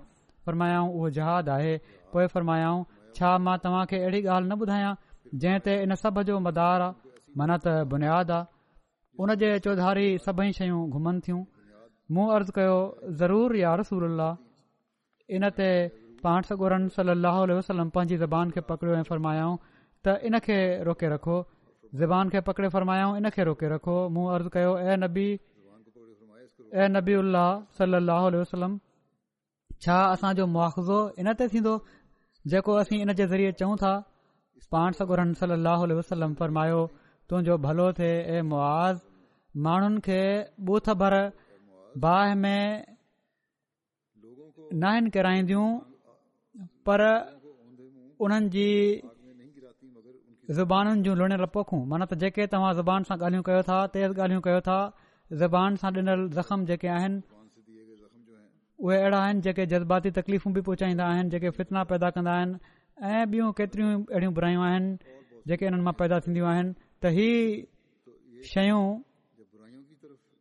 [SPEAKER 1] फरमायाऊं उहो जहाद आहे पोइ फरमायाऊं छा मां तव्हां खे अहिड़ी ॻाल्हि न ॿुधायां जंहिं ते इन सभ जो मदार आहे माना त बुनियादु आहे उन जे चौधारी सभई शयूं घुमनि थियूं मूं अर्ज़ु कयो ज़रूरु या रसूल इनते पाण सगुरन सलाह वसलम पंहिंजी ज़बान खे पकड़ियो ऐं फ़रमायाऊं त इन खे रोके रखो ज़बान खे पकड़े फ़रमायाऊं इन खे रोके रखो मूं अर्ज़ु कयो ऐ नबी ऐ नबी उल्ह सलाह वसलम छा असांजो मुआज़ो इन ते थींदो जेको असीं इन जे ज़रिए चऊं था पाण सगुरन सलाह वसलम फ़रमायो तुंहिंजो भलो थिए ए मुआज़ माण्हुनि खे बूथ भर बाहि में न आहिनि किराईंदियूं पर उन्हनि जी ज़ुबाननि जूं लुणियल पोखूं माना त जेके तव्हां ज़ुबान सां ॻाल्हियूं कयो था तेज़ ॻाल्हियूं कयो था ज़बान सां ॾिनल ज़ख़्म जेके आहिनि उहे अहिड़ा आहिनि जेके जज़्बाती तकलीफ़ूं बि पहुचाईंदा आहिनि जेके फितना पैदा कंदा आहिनि ऐं ॿियूं केतिरियूं अहिड़ियूं बुरायूं आहिनि जेके इन्हनि मां पैदा थींदियूं आहिनि त इहे शयूं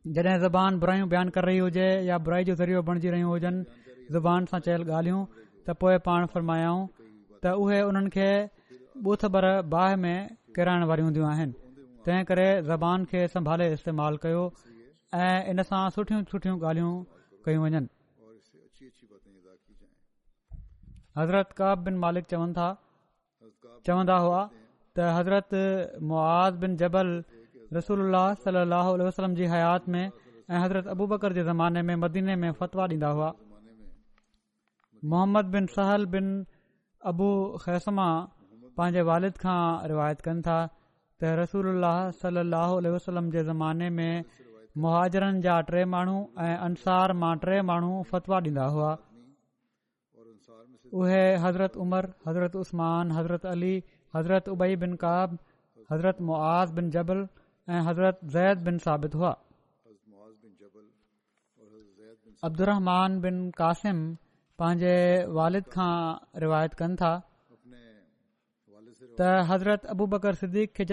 [SPEAKER 1] जॾहिं ज़बान बुराइयूं बयानु कर रही हुजे या बुराई जो ज़रियो बणिजी रहियूं हुजनि ज़ुबान सां चयल ॻाल्हियूं त पोइ पाण फरमायाऊं त उहे उन्हनि खे भर बाहि में किराइण वारियूं हूंदियूं आहिनि तंहिं करे ज़बान खे संभाले इस्तेमाल कयो ऐं इन सां सुठियूं सुठियूं ॻाल्हियूं कयूं वञनि हज़रत काब बिन मालिक चवनि था चवंदा हुआ त हज़रत मुआज़ बिन जबल رسول اللہ صلی اللہ علیہ وسلم جی حیات میں حضرت ابو بکر کے زمانے میں مدینے میں فتویٰ ڈیندا ہوا محمد بن سہل بن ابو خیسما پانچ والد کا روایت کن تھا تو رسول اللہ صلی اللہ علیہ وسلم کے زمانے میں مہاجرن جا ٹے مہو انصار ماں ٹے مہو فتویٰ ڈیندا ہوا اوہے حضرت عمر حضرت عثمان حضرت علی حضرت ابئی بن قاب حضرت معاذ بن جبل हज़रत ज़ैद बिन साबित हुआ अब्दुर बिन क़सिम पंहिंजे वालद खां रिवायत कनि था त हज़रत अबू बकर सिद्दीक़ी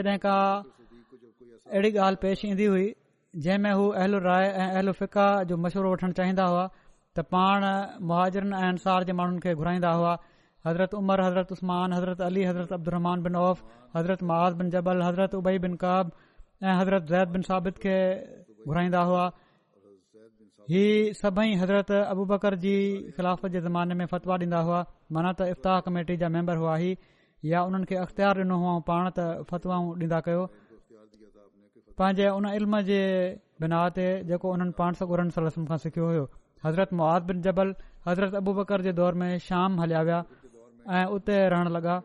[SPEAKER 1] ॻाल्हि पेश ईंदी हुई जंहिंमें हू अहलराय ऐं अहलफ़िक़ा जो मशवरो वठण चाहींदा हुआ त पाण मुहाजरनि ऐं अंसार जे माण्हुनि खे घुराईंदा हुआ हज़रत उमर हज़रत उस्त्मान हज़रत अली हज़रत अब्दुमान ओफ हज़रत महाआ बिन जबल हज़रत उबई बन काब ऐं हज़रत ज़ैद बिन साबित खे घुराईंदा हुआ हीअ सभई हज़रत अबू बकर जी ख़िलाफ़त जे ज़माने में फतवा ॾींदा हुआ माना त इफ़्ताह कमेटी जा मेंबर हुआ ही या उन्हनि खे अख़्तियार ॾिनो हुओ ऐं पाण त फ़तवाऊं ॾींदा कयो पंहिंजे उन इल्म जे बिना ते जेको उन्हनि पाण सौ सलसम खां सिखियो हुयो हज़रत मुआद बिन जबल हज़रत अबू बकर जे दौर में शाम हलिया विया ऐं उते रहण लॻा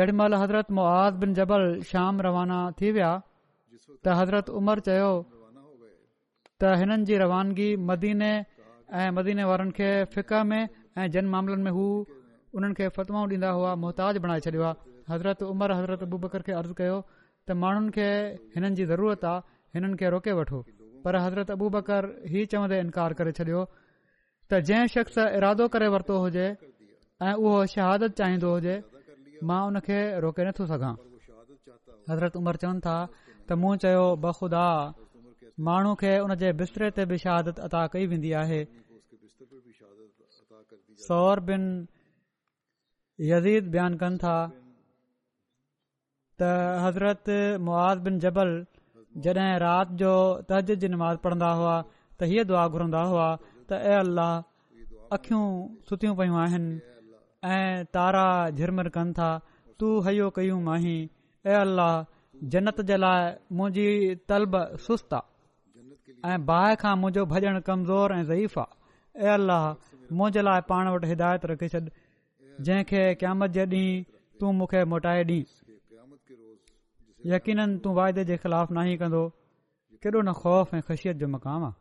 [SPEAKER 1] जेॾीमहिल हज़रत मुआद बिन जबल शाम रवाना थी विया त हज़रत उमर चयो त हिननि जी रवानगी मदीने ऐं मदीने वारनि खे फिका में ऐं जन में हू हुननि खे फतिवाऊं ॾींदा हुआ मोहताज बणाए छॾियो आहे हज़रत उमर हज़रत अबू बकर खे अर्ज़ कयो त माण्हुनि खे हिननि जी ज़रूरत आहे हिननि खे रोके वठो पर हज़रत अबू बकर ई चवंदे इनकार करे छॾियो त जंहिं शख़्स इरादो करे वरितो हुजे ऐं उहो शहादत चाहींदो हुजे मां उनखे रोके नथो सघां हज़रत उमर चवनि था त मूं चयो बुदा माण्हू खे हुनजे बिस्तरे ते बि शहादत अदा कई वेंदी आहे सौर बिन यज़ीद बयानु कनि था त हज़रत बिन जबल जॾहिं राति जो तज नमाज़ पढ़ंदा हुआ त हीअ दुआ घुरंदा हुआ त ऐ अल्लाह अखियूं सुतियूं पयूं आहिनि ऐं तारा झिरमिर कनि था तू हयो कयूं माही ऐ अल्लाह जन्नत जे लाइ मुंहिंजी तलब सुस्त आहे ऐं बाहि खां मुंहिंजो भॼन कमज़ोर ऐं ज़ईफ़ आहे ए अल्लाह मुंहिंजे लाइ पाण वटि हिदायत रखी छॾ जंहिंखे क़यामत जे ॾींहुं तूं मूंखे मोटाए ॾीं यकीन तू वाइदे जे ख़िलाफ़ ना ई कंदो केॾो न ख़ौफ़ ऐं ख़ुशियत जो मक़ाम आहे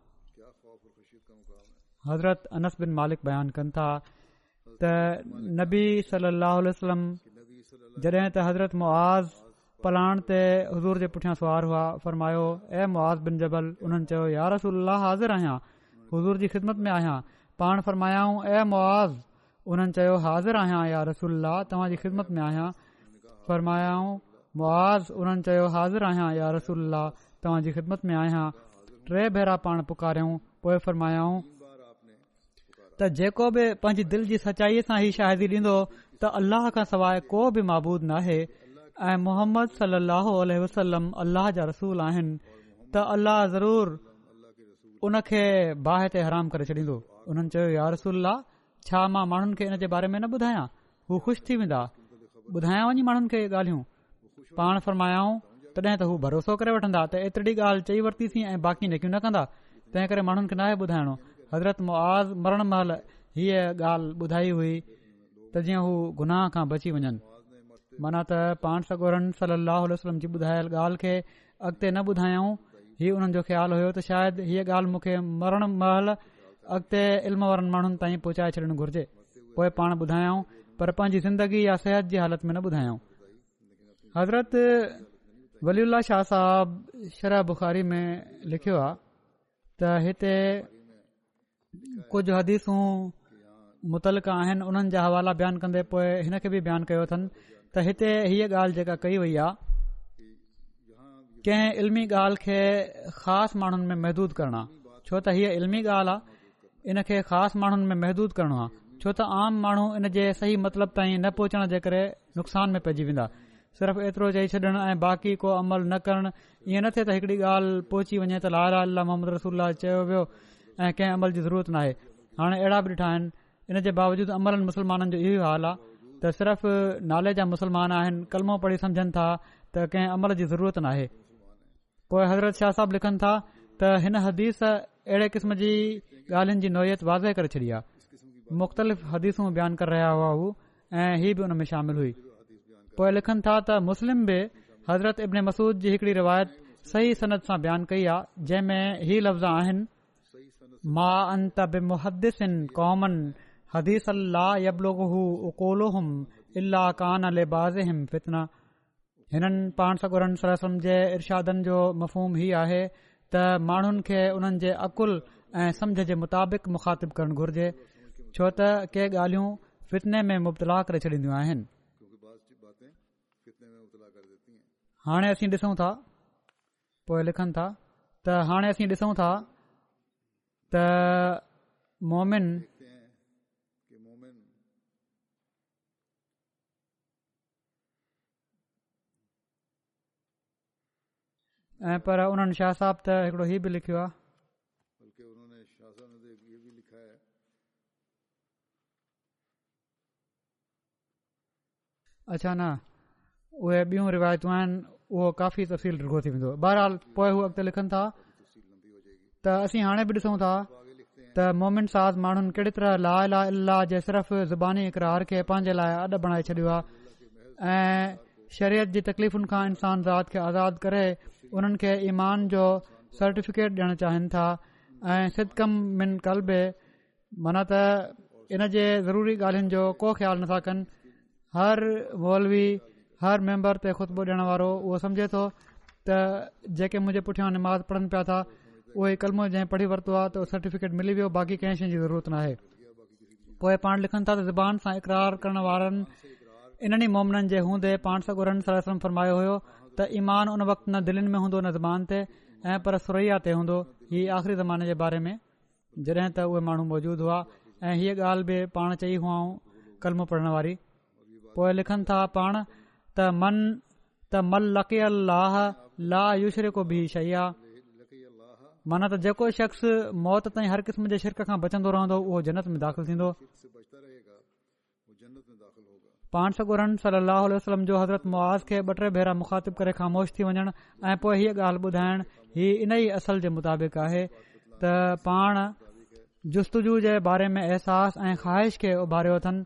[SPEAKER 1] हज़रत अनस बिन मालिक बयानु कनि था त नबी सलाह जॾहिं त हज़रत मुआज़ पलाण ते हज़ूर जे पुठियां सुवारु हुआ फ़रमायो ऐ मुआज़ बिन जबल उन्हनि चयो या रसूल हाज़िर आहियां हज़ूर जी ख़िदमत में आहियां पाण फ़रमायाऊं ऐं मुआज़ उन्हनि चयो हाज़िर आहियां या रसुल्ला तव्हांजी ख़िदमत में आहियां फ़रमायाऊं मुआज़ उन्हनि चयो हाज़िर आहियां या रसोल्ला तव्हांजी ख़िदमत में आहियां टे भेरा पाण पुकारियऊं पोएं फ़रमायाऊं त जेको बि पंहिंजी दिलि जी सचाईअ सां ई शाइदी ॾींदो त अल्लाह खां सवाइ को बि माबूदु नाहे ऐं मोहम्मद सलाह वसलम अल्लाह जा रसूल आहिनि त अल्लाह ज़रूर उनखे बाहि ते हराम करे छॾींदो हुननि चयो यार रसूल छा मां माण्हुनि खे इन जे बारे में न ॿुधायां हू ख़ुशि थी वेंदा ॿुधाया वञी माण्हुनि खे ॻाल्हियूं पाण फरमायाऊं तॾहिं त हू भरोसो करे वठंदा त एतिरी ॻाल्हि चई वरितीसीं ऐं बाक़ी ॾेखियो न कंदा तंहिं करे माण्हुनि खे नाहे ॿुधाइणो हज़रत मुआज़ मरण महल हीअ ॻाल्हि ॿुधाई हुई त जीअं हू गुनाह खां बची वञनि माना त पाण सगोरन सली वसलम जी ॿुधायल ॻाल्हि खे अॻिते न ॿुधायऊं हीउ उन्हनि जो ख़्यालु हुयो त शायदि हीअ ॻाल्हि मूंखे मरण महल अॻिते इल्म वारनि माण्हुनि ताईं पहुचाए छॾणु घुर्जे पोइ पाण ॿुधायाऊं पर पंहिंजी ज़िंदगी या सिहत जी हालति में न ॿुधायाऊं हज़रत वली शाह साहब शरह बुखारी में लिखियो आहे त हिते कुझु हदीसू मुतलक आहिनि उन्हनि जा हवाला बयानु कंदे पोइ हिन खे बि बयानु कयो अथनि त हिते हीअ ॻाल्हि जेका कई वई आहे कंहिं इल्मी ॻाल्हि खे ख़ासि माण्हुनि में महदूद करणा छो त हीअ इल्मी ॻाल्हि आहे इन खे ख़ासि माण्हुनि में महदूद करणो आहे छो त आम माण्हू इन जे सही मतिलब ताईं न पहुचण जे करे नुक़सान में पइजी वेंदा सिर्फ़ु एतिरो चई छॾण ऐं बाक़ी को अमल न करण ईअं न थिए त हिकड़ी ॻाल्हि पहुची वञे त ला ला मोहम्मद रसूल चयो वियो ऐं कंहिं अमल जी ज़रूरत नाहे हाणे अहिड़ा बि ॾिठा आहिनि इन जे बावजूदि अमलनि मुस्लमाननि जो इहो हाल आहे त सिर्फ़ु नाले जा मुस्लमान आहिनि कलमो पढ़ी सम्झनि था त कंहिं अमल जी ज़रूरत नाहे पोइ हज़रत शाह साहब लिखनि था त हिन हदीस अहिड़े क़िस्म जी ॻाल्हियुनि जी नोइयत वाज़े करे छॾी आहे मुख़्तलिफ़ हदीसूं बयानु करे रहिया हुआ हू ऐं इहा बि हुन में शामिल हुई पोए लिखनि था त मुस्लिम बि हज़रत अब्न मसूद जी हिकड़ी रिवायत सही सनत सां बयानु कई आहे जंहिं में ही लफ़्ज़ आहिनि मां बि कॉमन हदीस कान अला फितना हिननि पाण सगुरन सरसम जे इरादनि जो मफ़ूम ही आहे त माण्हुनि खे उन्हनि जे अक़ुल ऐं समझ जे मुताबिक़ मुखातिब करणु घुर्जे छो त के ॻाल्हियूं फितने में मुबतला करे छॾींदियूं आहिनि हाणे असीं ॾिसूं था पोइ लिखनि था त हाणे असीं ॾिसूं था त मोमिन ऐं पर उन्हनि शाह साहब त हिकड़ो हीउ बि लिखियो आहे अच्छा न उहे बियूं रिवायतूं आहिनि उहो काफ़ी तफ़सील रुगो थी वेंदो बहरहाल पोएं अॻिते लिखनि था त असीं माण्हुनि कहिड़ी तरह ला ला इला जे सिर्फ़ु ज़ुबानीार खे पंहिंजे लाइ अॾु बणाए छॾियो आहे ऐं शरीयत जी तकलीफ़ुनि खां इंसान ज़ात खे आज़ाद करे उन्हनि खे ईमान जो सर्टिफ़िकेट ॾियण चाहिनि था ऐं सिद कम मिन कलबे माना त इन जे ज़रूरी ॻाल्हियुनि जो को ख़्यालु नथा कनि हर मौलवी हर मैंबर ते ख़ुतबू ॾियण वारो उहो सम्झे थो त जेके मुंहिंजे पुठियां निमाज़ पढ़नि पिया था उहो ई कलमो जंहिं पढ़ी वरितो आहे त उहो सर्टिफ़िकेट मिली वियो बाक़ी कंहिं शइ जी ज़रूरत नाहे पोइ पाण लिखनि था त ज़बान सां इक़रार करण वारनि इन्हनि मामलनि जे हूंदे पाण सगुरनि सरसनि फरमायो हुयो त ईमान उन वक़्त न दिल में हूंदो न ज़मान ते ऐं पर सुरैया ते हूंदो हीअ आख़िरी ज़माने जे बारे में जॾहिं त उहे माण्हू मौजूद हुआ ऐं हीअ ॻाल्हि बि पाण चई हुआ कलम पढ़ण वारी पो लिखनि था पाण त मन लक लाह लाया माना जेको शख़्स मौत ताईं हर क़िस्म जे शिरक खां बचंदो रहंदो उहो जनत में दाख़िल थींदो पाण सॻु सली अलाही वलम जो हज़रत मुआज़ खे ॿ टे भेरा मुखातिब करे ख़ामोश थी वञनि ऐं पोइ हीअ ॻाल्हि ॿुधाइण हीअ इन ई असल जे मुताबिक़ आहे त पाण जुस्तुजू जे बारे में अहसासु ऐं ख़्वाहिश खे उभारियो अथनि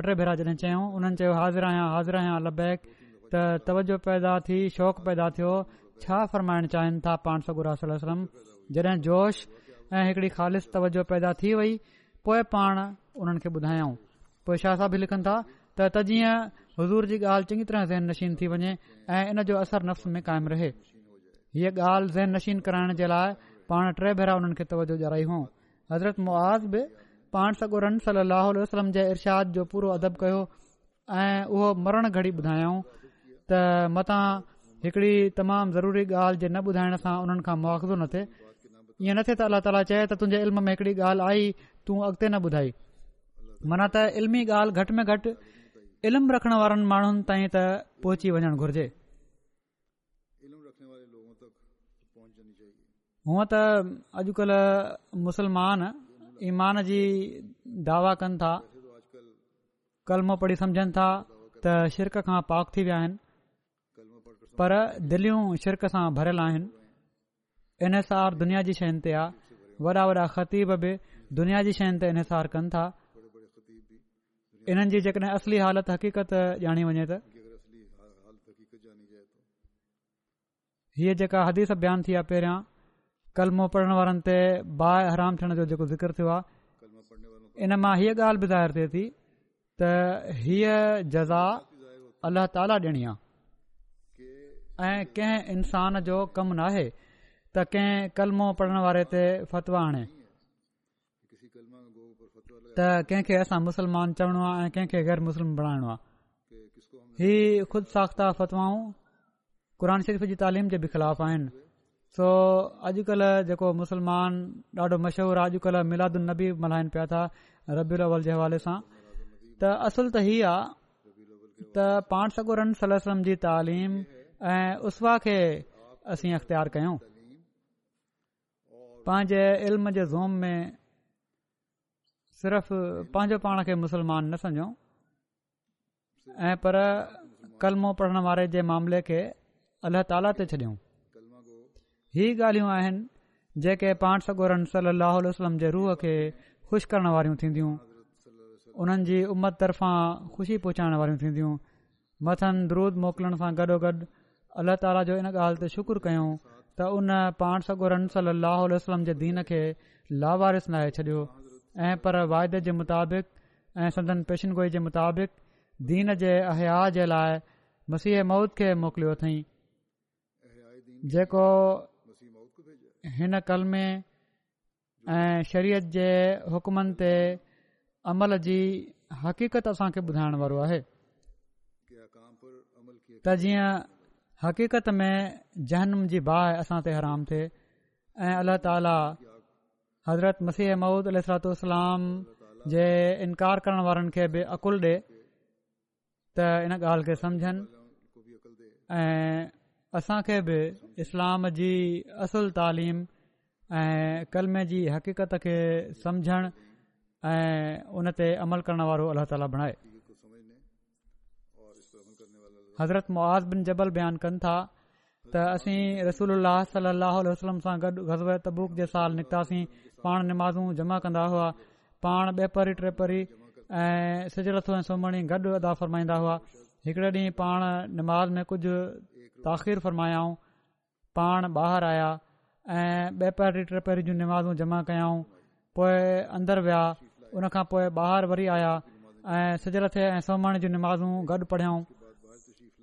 [SPEAKER 1] ॿ टे भेरा जॾहिं चयूं उन्हनि चयो हाज़िर आहियां हाज़िर आहियां लबैक त तवजो पैदा थी शौक़ु पैदा थियो छा फरमाइण चाहिनि था पाण सॻु वलम जॾहिं जोश ऐं हिकिड़ी ख़ालिस तवजो पैदा थी वई पोइ पाण उन्हनि खे ॿुधायऊं पोइ छा छा लिखनि था त त जीअं हज़ूर जी ॻाल्हि चंङी तरह ज़हन नशीन थी वञे ऐं इन जो असर नफ़्स में कायमु रहे हीअ ॻाल्हि ज़हन नशीन कराइण जे लाइ पाण टे भेरा उन्हनि खे तवजो ॾियाराई हुओ हज़रत मुआज़ बि पाण सगो रन सली अल जे इर्शाद जो पूरो अदब कयो ऐं उहो मरण घड़ी ॿुधायाऊं त मता हिकड़ी तमामु ज़रूरी ॻाल्हि जे न ॿुधाइण सां उन्हनि खां मुआवज़ो न थिए ईअं न थिए त अल्ला ताला चए त तुंहिंजे इल्म में हिकड़ी ॻाल्हि आई तूं अॻिते न ॿुधाई माना त इल्मी ॻाल्हि घटि में घटि इल्मु रखण वारनि माण्हुनि ताईं त पोहुची वञणु घुर्जे हुअं त अॼुकल्ह मुसलमान ईमान जी दावा कनि था कलम पढ़ी समुझनि था त शिरक खां पाक थी विया आहिनि पर दिलियूं शिरक सां भरियलु आहिनि इनहसार दुनिया जी शयुनि ते आहे वॾा वॾा ख़तीब बि दुनिया जी शयुनि ते इनहसारु कनि था इन्हनि जी जेकॾहिं असली हालत हक़ीक़त ॼाणी वञे त हीअ जेका हदीस बयान थी विया पहिरियां कलमो पढ़ण वारनि ते बाहि हराम थियण जो जेको थियो आहे इन मां हीअ ॻाल्हि बि ज़ाहिर थिए थी त हीअ जज़ा अल ताला ॾियणी आहे ऐं कंहिं इंसान जो कमु न त कंहिं कलमो पढ़ण वारे फ़तवा आणे त कंहिंखे असां मुसलमान चवणो आहे ऐं कंहिंखे ग़ैर मुस्लिम बणाइणो आहे हीउ ख़ुदि साख़्ता फ़तवाहऊं क़ुर शरीफ़ जी तालीम जे बि ख़िलाफ़ आहिनि सो अॼुकल्ह जेको मुसलमान ॾाढो मशहूरु आहे अॼुकल्ह मिलादन्नबी मल्हाइनि पिया था रबियल अवल जे हवाले सां त असुलु त हीअ आहे त पाण सगुरन जी तालीम ऐं उसवा खे असीं अख़्तियार कयूं पंहिंजे इल्म जे ज़ोम में सिर्फ़ पंहिंजो पाण खे मुसलमान न सञूं ऐं पर कलमो पढ़णु वारे जे मामले खे अलला ताला ते छॾियऊं इहे ॻाल्हियूं आहिनि जेके पाण सगो रमसल वसलम जे रूह खे ख़ुशि करण वारियूं थींदियूं उन्हनि जी उमत तर्फ़ां खु़शी पहुचाइण वारियूं थींदियूं मथनि द्रूद मोकिलण सां गॾोगॾु अल्ला ताला जो इन ॻाल्हि ते शुकुरु कयूं त उन पाण सगोरमसल वसलम जे दीन खे लावारिस नाहे छॾियो ऐं पर वाइदे जे मुताबिक़ ऐं सदन पेशनगोई जे मुताबिक़ दीन जे अहया जे लाइ मसीह मौद खे मोकिलियो अथई हिन कल में ऐं शरीयत जे हुकमनि ते अमल जी हक़ीक़त असांखे ॿुधाइण वारो आहे त जीअं हक़ीक़त में जहनम जी बाहि असां ते हराम थिए ऐं अल्ला ताला हज़रत मसीह ममूद अलाम जे इनकार करण वारनि खे बि अक़ुलु ॾिए त इन ॻाल्हि खे समुझनि ऐं असांखे बि इस्लाम जी असुल तालीम ऐं कलम जी हक़ीक़त खे समुझण ऐं उन ते अमल करण वारो अलाह ताल बणाए हज़रत मुआज़ बिन जबल बयानु कनि था त असीं रसूल अल सां गॾु गज़बर तबूक जे साल निकितासीं पाण निमाज़ूं जमा कंदा हुआ पाण ॿे टेपरी टे परी ऐं सिजु ऐं सोमणी गॾु अदा फ़रमाईंदा हुआ हिकिड़े ॾींहुं पाण निमाज़ में कुझु ताख़िर फ़रमायाऊं पाण ॿाहिरि आया ऐं ॿ पहिरीं टे जूं निमाज़ूं जमा कयाऊं पोए अंदरु विया उन खां पोइ ॿाहिरि वरी आया ऐं सिजु लथे ऐं सोमण जूं निमाज़ूं गॾु पढ़ियऊं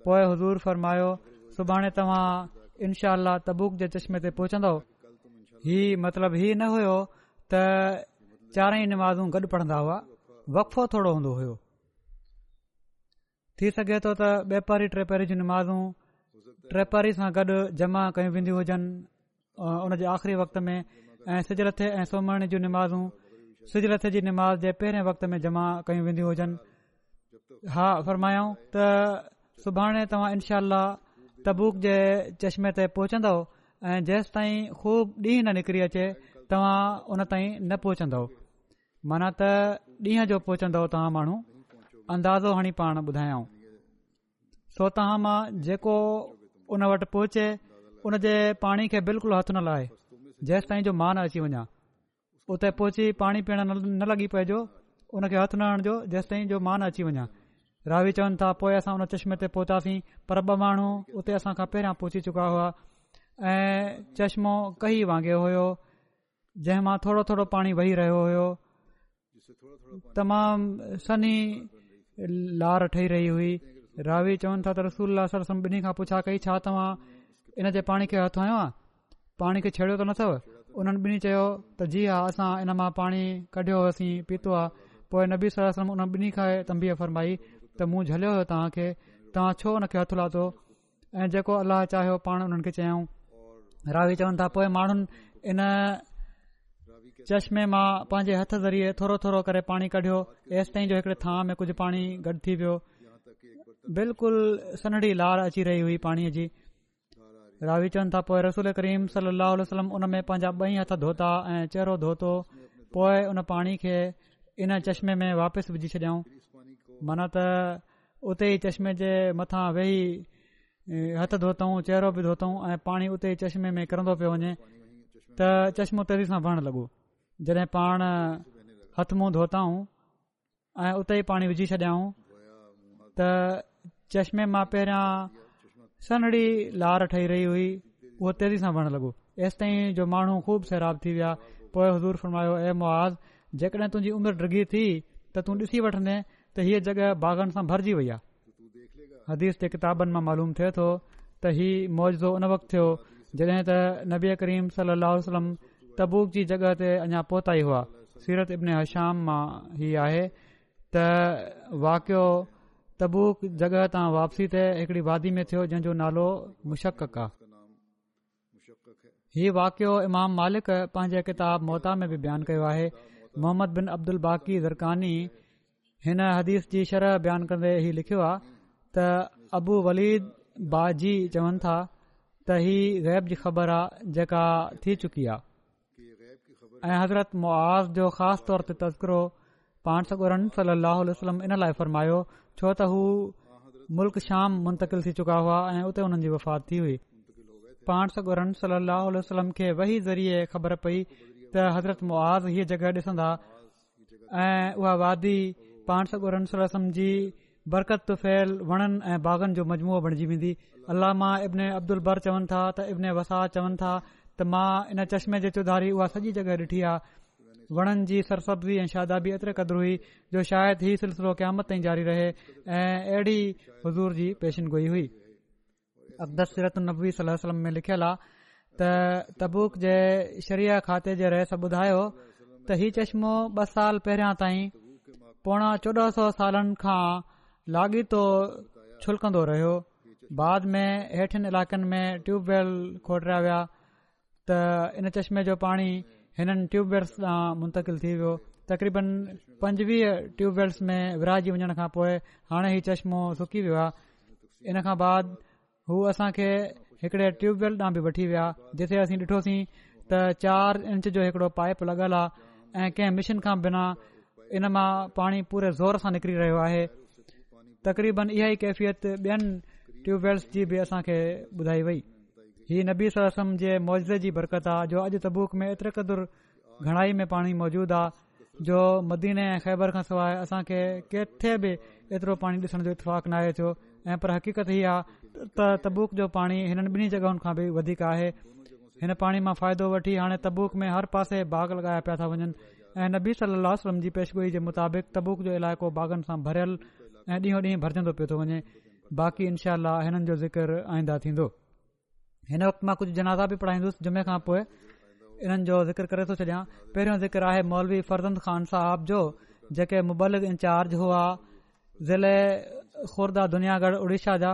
[SPEAKER 1] पोइ हज़ूर फ़रमायो सुभाणे तव्हां इनशा अलाह तबूक जे चश्मे ते पहुचंदव हीउ मतिलब हीउ न हुयो त चारई नमाज़ू गॾु पढ़ंदा हुआ वक़फ़ो थोरो हूंदो हुयो थी सघे थो त ॿेपारी टे पहिरीं जी नमाज़ूं ट्रे सां गॾु जमा कयूं वेंदियूं हुजनि उन जे आख़िरी वक़्त में ऐं लथे ऐं सोमरणी जूं नमाज़ू सिज लथे जी नमाज़ जे पहिरें वक़्त में जमा कयूं वेंदियूं हुजनि हा फरमायाऊं त सुभाणे तव्हां इनशा तबूक जे चश्मे ते पहुचंदव ऐं जेसि ताईं ख़ूब ॾींहुं न निकिरी अचे तव्हां उन ताईं न पहुचंदव माना त ॾींहं जो पहुचंदव तव्हां माण्हू अंदाज़ो हणी पाण ॿुधायाऊं सो तव्हां मां जेको उन वटि पहुचे उन जे पाणी खे बिल्कुलु हथु न लाहे जेसि ताईं जो मां न अची वञा उते पहुची पाणी पीअण न लॻी पए उन खे हथु न हणिजो जेसिताईं जो मां न अची वञा रावी चवनि था पोइ असां उन चश्मे ते पहुतासीं पर ॿ माण्हू उते असांखां पहिरियां पहुची चुका हुआ ऐं चश्मो कही वांगियो हुयो जंहिं मां थोरो थोरो पाणी वही रहियो हुयो तमामु सनी लार ठही रही हुई रावी चवनि था त रसूल्ला सर सम ॿिन्ही खां पुछा कई छा तव्हां इन जे पाणी खे हथु आयो आहे पाणी खे छेड़ियो त न अथव उन्हनि ॿिन्ही चयो त जी हा असां इन मां पाणी कढियो हो पीतो आहे पोइ नबी सरम उन ॿिन्ही खां तंबीअ फरमाई त मूं झलियो हुयो तव्हांखे तव्हां छो हुन खे हथु लाथो ऐं जेको अलाह चाहियो पाण खे चयाऊं रावी चवण था पोइ माण्हुनि इन चश्मे मां पंहिंजे हथ ज़रिए थोरो थोरो करे पाणी कढियो एसि ताईं जो हिकड़े थां में कुझु पाणी गॾु थी वियो बिल्कुलु सनड़ी लार अची रही हुई पाणीअ जी रावी चवनि था पोए रसोल करीम वसलम उन में पंहिंजा ॿई हथ धोता ऐं चहिरो धोतो पोए उन पाणी खे इन चश्मे में वापसि विझी छॾियऊं मन त उते ई चश्मे जे मथां वेही हथु धोतऊं चहिरो बि धोतऊं ऐं पाणी उते ई चश्मे में किरंदो पियो वञे त चश्मो तेज़ी सां वणणु लॻो जॾहिं पाण हथु मुंहुं धोताऊं ऐं उते ई पाणी विझी छॾियऊं त चश्मे मां पहिरियां सन्हड़ी लार ठही रही हुई उहा तेज़ी सां वणणु लॻो एसि ताईं जो माण्हू ख़ूब ख़ैराब थी विया पोइ हज़ूर फरमायो ए मुआ जेकॾहिं तुंहिंजी उमिरि डिघी थी त तूं ॾिसी वठंदे त हीअ जॻह बाग़नि सां भरिजी वई आहे हदीस ते किताबनि मां मालूम थे तो त हीउ मुअजज़ो उन वक़्तु थियो जॾहिं त नबी करीम सली वसलम तबूक जी जॻहि ते अञा पहुता ई हुआ सीरत इब्न हशाम मां हीउ आहे त वाकियो तब्बूक जॻह तां वापसी ते हिकड़ी वादी में थियो जंहिं जो नालो मुशक आहे हीउ वाकियो इमाम मालिक पंहिंजे किताब मोहता में बि बयानु कयो आहे मोहम्मद बिन अब्दुल बाक़ी ज़रकानी हिन हदीस जी शरह बयानु कंदे ही लिखियो आहे त अबू वलीद बाजी चवनि था त ही गैब जी ख़बर आहे जेका थी चुकी आहे ऐं हज़रत मुआज़ जो ख़ासि तौर ते तस्करो पानसल वसलम इन लाइ फरमायो छो त हू मुल्क़ मुंतिल थी चुका हुआ ऐं उते हुननि जी वफ़ात थी हुई पानसुरम सली सलम खे वही ज़रिए ख़बर पई त हज़रत मुआज़ हीअ जॻह ॾिसंदा ऐं उहा वादी सलम जी बरक़त फैल वणनि ऐं बाग़नि जो मजमू बणिजी वेंदी अल्लाह इब्न अब्दुल बर चवनि था त इब्न वसा चवनि था त मां इन चश्मे जे चौधारी उहा सॼी जॻहि ॾिठी आहे वणनि जी सरसब्ज़ी ऐं शादाबी बि एतिरे क़दुरु हुई जो शायदि ही सिलसिलो क़यामत ताईं जारी रहे ऐं अहिड़ी हज़ूर जी पेशनगोई हुई अकदर सीरत सल वसलम में लिखियलु आहे त तबुक जे शरिया खाते जे रहस ॿुधायो त हीउ चश्मो ॿ साल पहिरियां ताईं पोणा चौॾहं सौ सालनि खां लाॻीतो छुलकंदो रहियो बाद में हेठियुनि इलाइक़नि में ट्यूबवेल खोटिया विया त इन चश्मे जो पाणी हिननि ट्यूबवैल्स ॾांहुं मुंतक़िल थी वियो तक़रीबन पंजवीह ट्यूबवैल्स में विराजी वञण खां पोइ हाणे ई चश्मो सुकी वियो आहे इन खां बाद हू असांखे हिकड़े हिकिड़े ट्यूबवेल ॾांहुं बि वठी विया जिथे असीं ॾिठोसीं त चार इंच जो हिकिड़ो पाइप लॻल आहे ऐं कंहिं मशीन खां बिना इन मां पाणी पूरे ज़ोर सां निकिरी रहियो आहे तक़रीबन इहा ई कैफ़ियत ॿियनि ट्यूबवेल्स जी बि असांखे ॿुधाई वई हीउ नबी सलम जे मौजिज़े जी बरक़त आहे जो अॼु तबुक में एतिरे क़दुरु घणाई में पाणी मौजूदु आहे जो मदीने ऐं ख़ैबर खां सवाइ असांखे किथे बि एतिरो पाणी ॾिसण जो इतफ़ाक़ न आहे थियो ऐं पर हक़ीक़त हीअ आहे त तबुक जो पाणी हिननि ॿिन्ही जॻहियुनि खां बि वधीक आहे हिन पाणी मां फ़ाइदो वठी हाणे तबुक में हर पासे बाग़ लॻाया पिया था वञनि ऐं नबी सली लहलम जी पेशगोई जे मुताबिक़ तबुक जो इलाइक़ो बाग़नि सां भरियलु ऐं ॾींहों ॾींहुं भरिजंदो पियो थो वञे बाक़ी इनशा हिननि जो ज़िक्र आईंदा थींदो हिन वक़्तु मां कुझु जनाज़ा बि पढ़ाईंदुसि जुमे खां पोइ इन्हनि जो ज़िक्र करे थो छॾियां पहिरियों ज़िक्र आहे मौलवी फरदंद ख़ान साहब जो जेके मुबलिक इंचार्ज हुआ ज़िले खुर्दा दुनियागढ़ उड़ीसा जा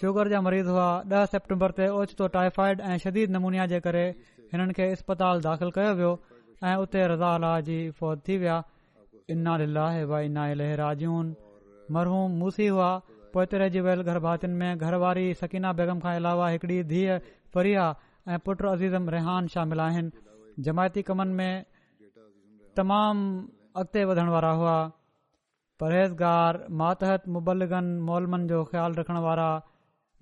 [SPEAKER 1] शुगर जा मरीज़ हुआ ॾह सेप्टेम्बर ते ओचितो टाइफाइड ऐं शदीद नमूनिया जे करे हिननि खे इस्पताल दाख़िल कयो वियो ऐं उते रज़ा अलाह जी फ़ौज थी विया इना लाहे भाई नाहे राजून मरहूम मूसी हुआ पोएते रहिजी वियल गरभातियुनि में घरवारी सकीना बेगम खां अलावा हिकिड़ी धीअ फरिया ऐं पुट अज़ीज़म रेहान शामिल आहिनि जमायती कमनि में तमामु अॻिते वधण वारा हुआ परहेज़गार मातहत मुबलगनि मोलमनि जो ख़्यालु रखण वारा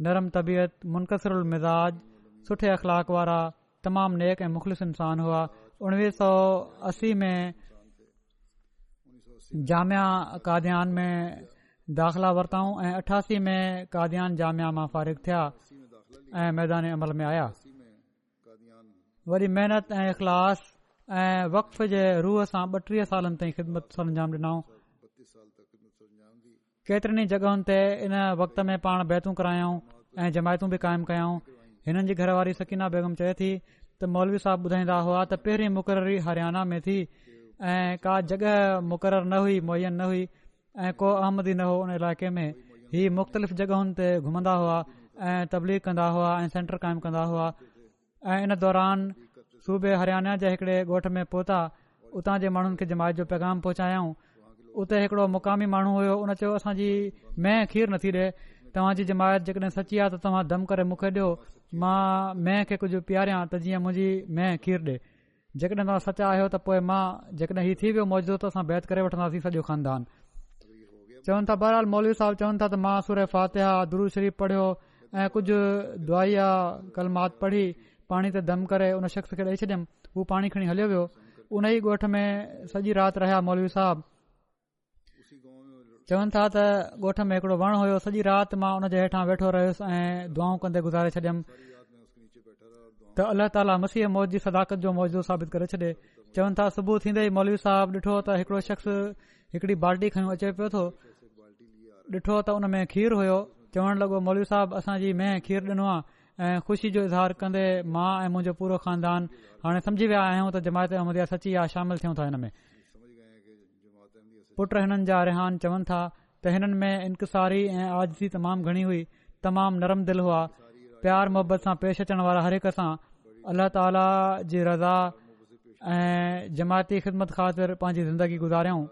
[SPEAKER 1] नरम तबियत मुनक़सरु मिज़ाज सुठे अख़लाक वारा तमामु नेक ऐं मुख़लिस इंसान हुआ उणिवीह सौ असी में दाखिला वरताऊं ऐं अठासी में फारिग थिया ऐं वक़्फ़ जे रूह सां ॿटीह सालनि केतरनि जॻहियुनि ते इन वक़्त में पाण बहतूं करायूं ऐं जमायतू बि क़ाइमु कयाऊं हिननि जी घरवारी सकीना बेगम चए थी त मौलवी साहब ॿुधाईंदा हुआ त पहिरीं मुक़ररी हरियाणा में थी ऐं का जॻह मुक़ररु न हुई मुयन न हुई ऐं को आहमदी न हो उन इलाइक़े में हीअ मुख़्तलिफ़ जॻहियुनि ते घुमंदा हुआ ऐं तबलीग कंदा हुआ ऐं सेंटर क़ाइमु कंदा हुआ ऐं इन दौरान सूबे हरियाणा जे हिकिड़े ॻोठ में पहुता उतां जे माण्हुनि खे जमायत जो पैगाम पहुचायऊं उते हिकिड़ो मुक़ामी माण्हू हुयो उन चयो असांजी मेंह खीरु नथी ॾे तव्हांजी जमायत जेकॾहिं सची आहे त तव्हां दमु करे मूंखे ॾियो मां मेंह खे कुझु पीआरिया त जीअं मुंहिंजी जेकॾहिं तव्हां सचा आहियो त पोए मां जेकॾहिं हीउ थी वियो मौजूदु त असां बैत करे वठंदासीं सॼो खानदान चवनि था बहरहाल मोलवी साहिब चवनि था त मां सूरय फ़ातिहा दुरु शरीफ पढ़ियो ऐं कुझु दुआ आहे कलमात पढ़ी पाणी ते दम करे उन शख़्स खे ॾेई छॾियमि हू पाणी खणी हलियो वियो उन ई ॻोठ में सॼी राति रहिया मोलवी साहिब चवनि था त गोठ में हिकड़ो वण हुयो सॼी राति मां हुन जे हेठां वेठो रहियुसि ऐं दुआऊं कंदे गुज़ारे त अलाह ताला मसीह मौत जी सदाकत जो मौजूदु साबित करे छॾे चवनि था सुबुह थींदे ई मौलवी साहब ॾिठो त हिकिड़ो शख़्स हिकड़ी बाल्टी खयो अचे पियो थो ॾिठो त उन में खीरु हुयो चवण लॻो मौलवी साहब असांजी मेंहिं खीरु ॾिनो आहे ऐं ख़ुशी जो इज़हार कंदे मां ऐं मुंहिंजो पूरो खानदान हाणे सम्झी विया आहियूं त जमायत अहमद इहा सची या शामिल थियूं था हिन में पुट हिननि जा रिहान चवनि था त हिननि में इंकसारी ऐं आज़ी तमामु घणी हुई तमामु नरम दिलि हुआ प्यार मोहबत सां पेश अचण वारा हर हिक सां अलाह ताला जी रज़ा ऐं जमायती ख़िदमत ख़ातिर पंहिंजी ज़िंदगी गुज़ारियऊं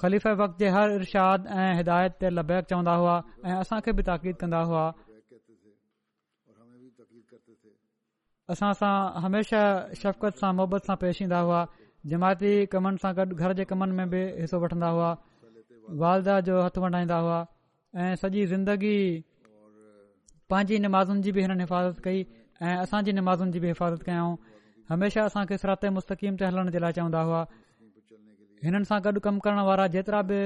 [SPEAKER 1] ख़लीफ़ वक्त जे हर इर्शाद ऐं हिदायत ते लबैक चवंदा हुआ ऐं असांखे बि ताक़ीद कंदा हुआ असां सां हमेशा शफ़क़त सां मुहबत सां पेश ईंदा हुआ जमायती कमनि सां गॾु घर जे कमनि में बि हिसो वठंदा हुआ वालदा जो हथु वंडाईंदा हुआ ऐं सॼी ज़िंदगी पंहिंजी नमाज़ुनि जी बि हिननि हिफ़ाज़त कई ऐं असांजी नमाज़ुनि जी बि हिफ़ाज़त कयाऊं हमेशा असांखे सिरात मुस्तक़ीम ते हलण जे लाइ चवंदा हुआ हिननि सां गॾु कमु करण वारा जेतिरा बि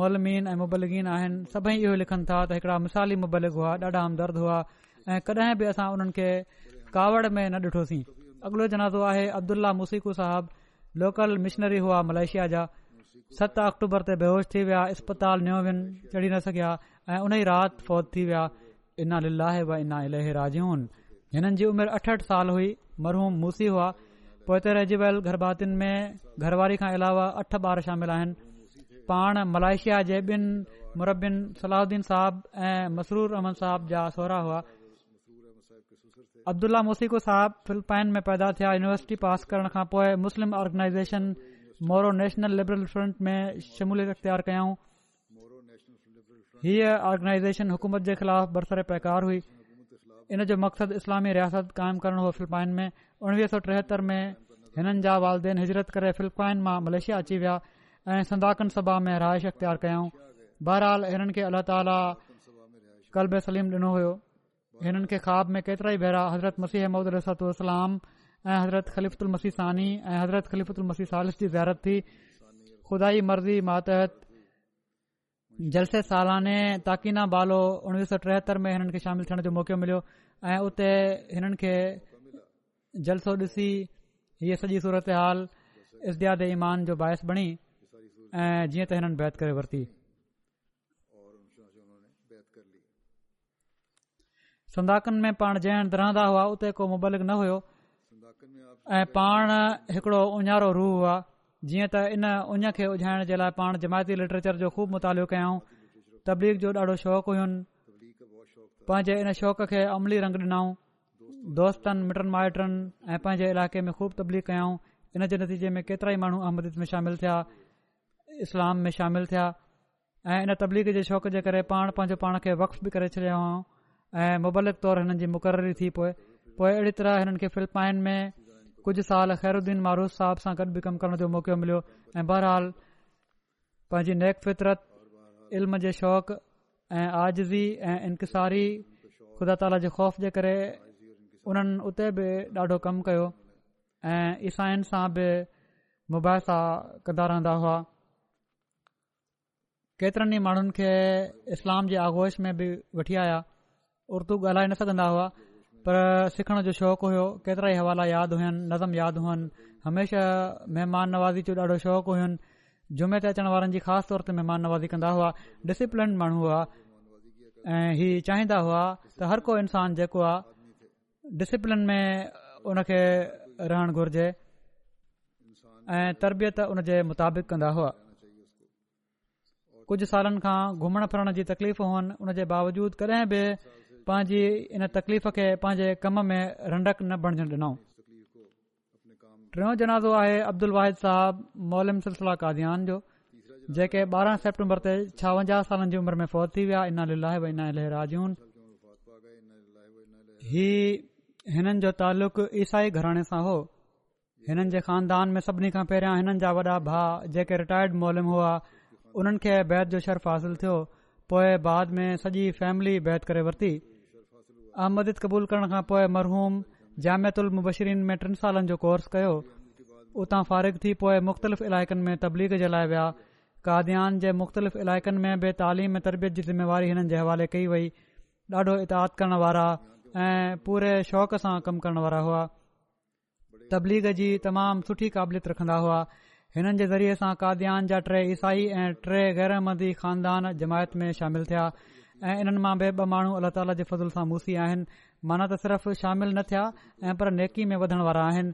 [SPEAKER 1] मौलमिन ऐं मुबलगिन आहिनि सभई इहो लिखनि था त हिकड़ा मिसाली मुबलिक हुआ ॾाढा हमदर्द हुआ ऐं कॾहिं बि असां उन्हनि खे कावड़ में न ॾिठोसीं अॻिलो जनाज़ो आहे अब्दुल्ला मुसीकू साहब लोकल मिशनरी हुआ मलेशिया जा सत अक्टूबर ते बेहोश थी विया अस्पताल नियो विन चढ़ी न सघिया ऐं उन ई राति फौत थी विया इना लीला इना इल राजून हिननि जी उमिरि अठ अठ साल हुई मरहूम मूसी हुआ पोइ त रहिजी वियल गरभातियुनि में घरवारी खां अलावा अठ ॿार शामिल आहिनि पाण मलाइशिया जे ॿिनि مسرور सलाहुन صاحب ऐं मसरूर अहमन साहिब जा सहुरा हुआ अब्दुल्ल्ला मोसिकू साहब फिलिपाइन में पैदा थिया यूनिवर्सिटी पास करण खां पोइ Muslim organization Moro National Liberal Front में शमूलियत इख़्तियार कयाऊं हीअ आर्गेनाइजेशन हुकूमत जे ख़िलाफ़ु बरसर पैकारु हुई इन जो मक़सदु इस्लामी रियासत क़ाइमु करणो हो फिलिपाइन में उणिवीह सौ टेहतरि में हिननि जा वालदेन हिजरत करे फिलिपाइन मां मलेशिया अची विया ऐं सदाकन सभा में रहाइश अख़्तियारु कयऊं बहराल हिननि खे अल्ला ताला कल्ब सलीम ॾिनो होयो हिननि खे ख़्वाब में केतिरा ई भेरा हज़रत मसी अहमूदु रसाततुसलाम ऐं हज़रत ख़लीफ़लमसीसानी ऐं हज़रत ख़लीफ़लमसी सालिस जी ज़ारत थी ख़ुदा मर्ज़ी मातहत जलसे सालाने ताकीना बालो उणिवीह सौ टेहतरि में हिननि खे शामिल थियण जो मौको मिलियो ऐं उते हिननि खे जलसो ॾिसी हीअ सॼी सूरत हाल ईमान जो बाहिस बणी ऐं जीअं त हिननि बैदि वरिती सुनाकन में पाण जंहिं हंधि को मुबलिक न हुयो ऐं पाण हिकिड़ो ऊञारो रूह हुआ जीअं त इन उन खे उझाइण जे लाइ पाण जमायती लिटरेचर जो ख़ूब मुतालो कयाऊं तबलीग जो ॾाढो शौक़ु हुयुनि पंहिंजे इन शौक़ खे अमली रंग ॾिनऊं दोस्तनि मिटनि माइटनि ऐं पंहिंजे इलाइक़े में ख़ूब तबलीग कयाऊं इन जे नतीजे में केतिरा ई माण्हू अहमद में शामिल थिया इस्लाम में शामिल थिया ऐं इन तबलीग जे शौक़ जे करे पाण पंहिंजो पाण खे वक़्फ़ बि करे छॾियाऊं ऐं मुबलिक तौरु हिननि जी मुक़ररी थी पोइ अहिड़ी तरह हिननि खे फिलपाइन में कुझु साल ख़ैरुद्दीन मारूस साहब सां गॾु बि कमु करण जो मौको मिलियो ऐं बहरहाल पंहिंजी नेक फितरत इल्म जे शौक़ ऐं आज़ज़ी ऐं इंकसारी ख़ुदा ताला जे ख़ौफ़ जे करे उन्हनि उते बि ॾाढो कमु कयो ऐं ईसाइनि सां बि मुबैसा कंदा रहंदा हुआ केतिरनि ई माण्हुनि खे इस्लाम जी आगोश में बि वठी आया उर्दू ॻाल्हाए न सघंदा हुआ पर सिखण जो शौक़ु हुयो केतिरा ई हवाला यादि हुयनि नज़म यादि हुअनि हमेशह महिमान नवाज़ी जो ॾाढो शौक़ु हुयुनि जुमे ते अचण वारनि जी ख़ासि तौर ते महिमान नवाज़ी कंदा हुआ डिसिप्लिन माण्हू हुआ ऐं हीउ चाहींदा हुआ त हर को इंसान जेको आहे डिसिप्लिन में उन खे रहणु घुरिजे ऐं तरबियत उन जे मुताबिक़ कंदा हुआ कुझु सालनि खां घुमण फिरण जी तकलीफ़ हुअनि उन जे बावजूदि कॾहिं बि पंहिंजी इन तकलीफ़ खे पंहिंजे कम में रंडक न बणजण ॾिनऊं टियों जनाज़ो आहे अब्दुल वाहिद साहब मोलिम सिलसिला कादयान जो जेके ॿारहां सेप्टेम्बर ते छावंजाह साल जी उमिरि में फौज थी विया ही हिननि जो तालुक़ ईसाई घराणे सां हो हिननि जे ख़ानदान में सभिनी खां पहिरियां हिननि जा वॾा भाउ जेके रिटायर्ड मोलम हुआ उन्हनि खे बैत जो शर्फ हासिल थियो पोइ बाद में सॼी फैमिली बैत करे वरिती आमद क़बूल करण खां पोइ मरहूम जामयात उल मुबशरीन में टिन सालनि जो कोर्स कयो उतां फारिग थी पोए मुख़्तलिफ़ इलाइक़नि में तबलीग जे लाइ विया कादयान जे मुख़्तलिफ़ इलाइक़नि में बि तइलीम ऐं तरबियत जी ज़िम्मेवारी हिन जे हवाले कई वई ॾाढो इताद करण वारा ऐं पूरे शौक़ सां कम करण वारा हुआ तबलीग जी तमामु सुठी क़ाबिलियत रखन्दा हुआ हिननि जे ज़रिये सां काद्यान जा टे ईसाई ऐं टे गै़रमदी खानदान जमायत में शामिल थिया ऐं हिननि मां बि ॿ माण्हू अल्ला ताला जे फज़ल सां मूसी आहिनि माना त सिर्फ़ शामिल न थिया ऐं पर नेकी में वधण वारा आहिनि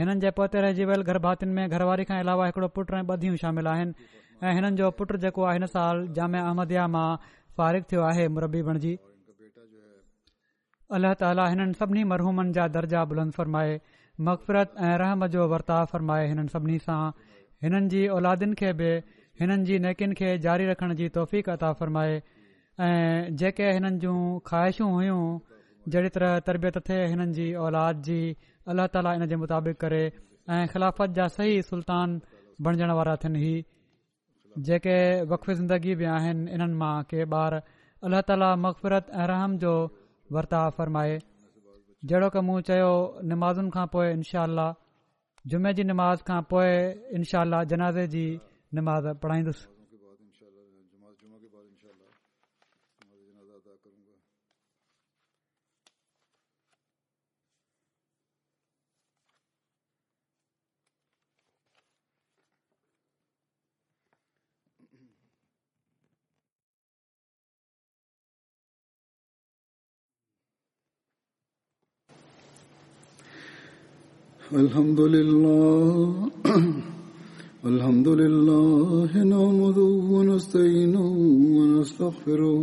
[SPEAKER 1] हिननि जे पोते रहिजी वियल गरभातियुनि में घरवारी खां अलावा हिकिड़ो पुटु ऐं ॿधियूं शामिल आहिनि ऐं हिननि जो पुटु जेको आहे हिन साल जाम अहमदया मां फारिग थियो आहे मुरबी बणजी अल्लाह ताला हिननि सभिनी मरहूमनि जा दर्जा बुलंद फ़रमाए मक़फ़रत ऐं रहम जो वर्ताव फ़रमाए हिननि सभिनी सां हिननि जी औलादियुनि खे बि हिननि जी नेकियुनि खे जारी रखण जी तौफ़ीक़ता फ़रमाए ऐं जेके हिननि जूं ख़्वाहिशूं हुइयूं जहिड़ी तरह तरबियत थिए हिननि जी औलाद जी अलाह ताला इनजे मुताबिक़ करे ऐं ख़िलाफ़त जा सही सुल्तान बणजण वारा थियनि ही जेके वकफ़ ज़िंदगी बि आहिनि हिननि मां के ॿारु अलाह ताला मक़फ़िरत ऐं रहम जो वर्ताव फ़रमाए जहिड़ो की मूं चयो नमाज़ुनि खां पोइ इनशा जुमे जी निमाज़ खां पोइ इनशा जनाज़े जी नमाज़ पढ़ाईंदुसि
[SPEAKER 2] الحمد لله الحمد لله نعمده ونستعينه ونستغفره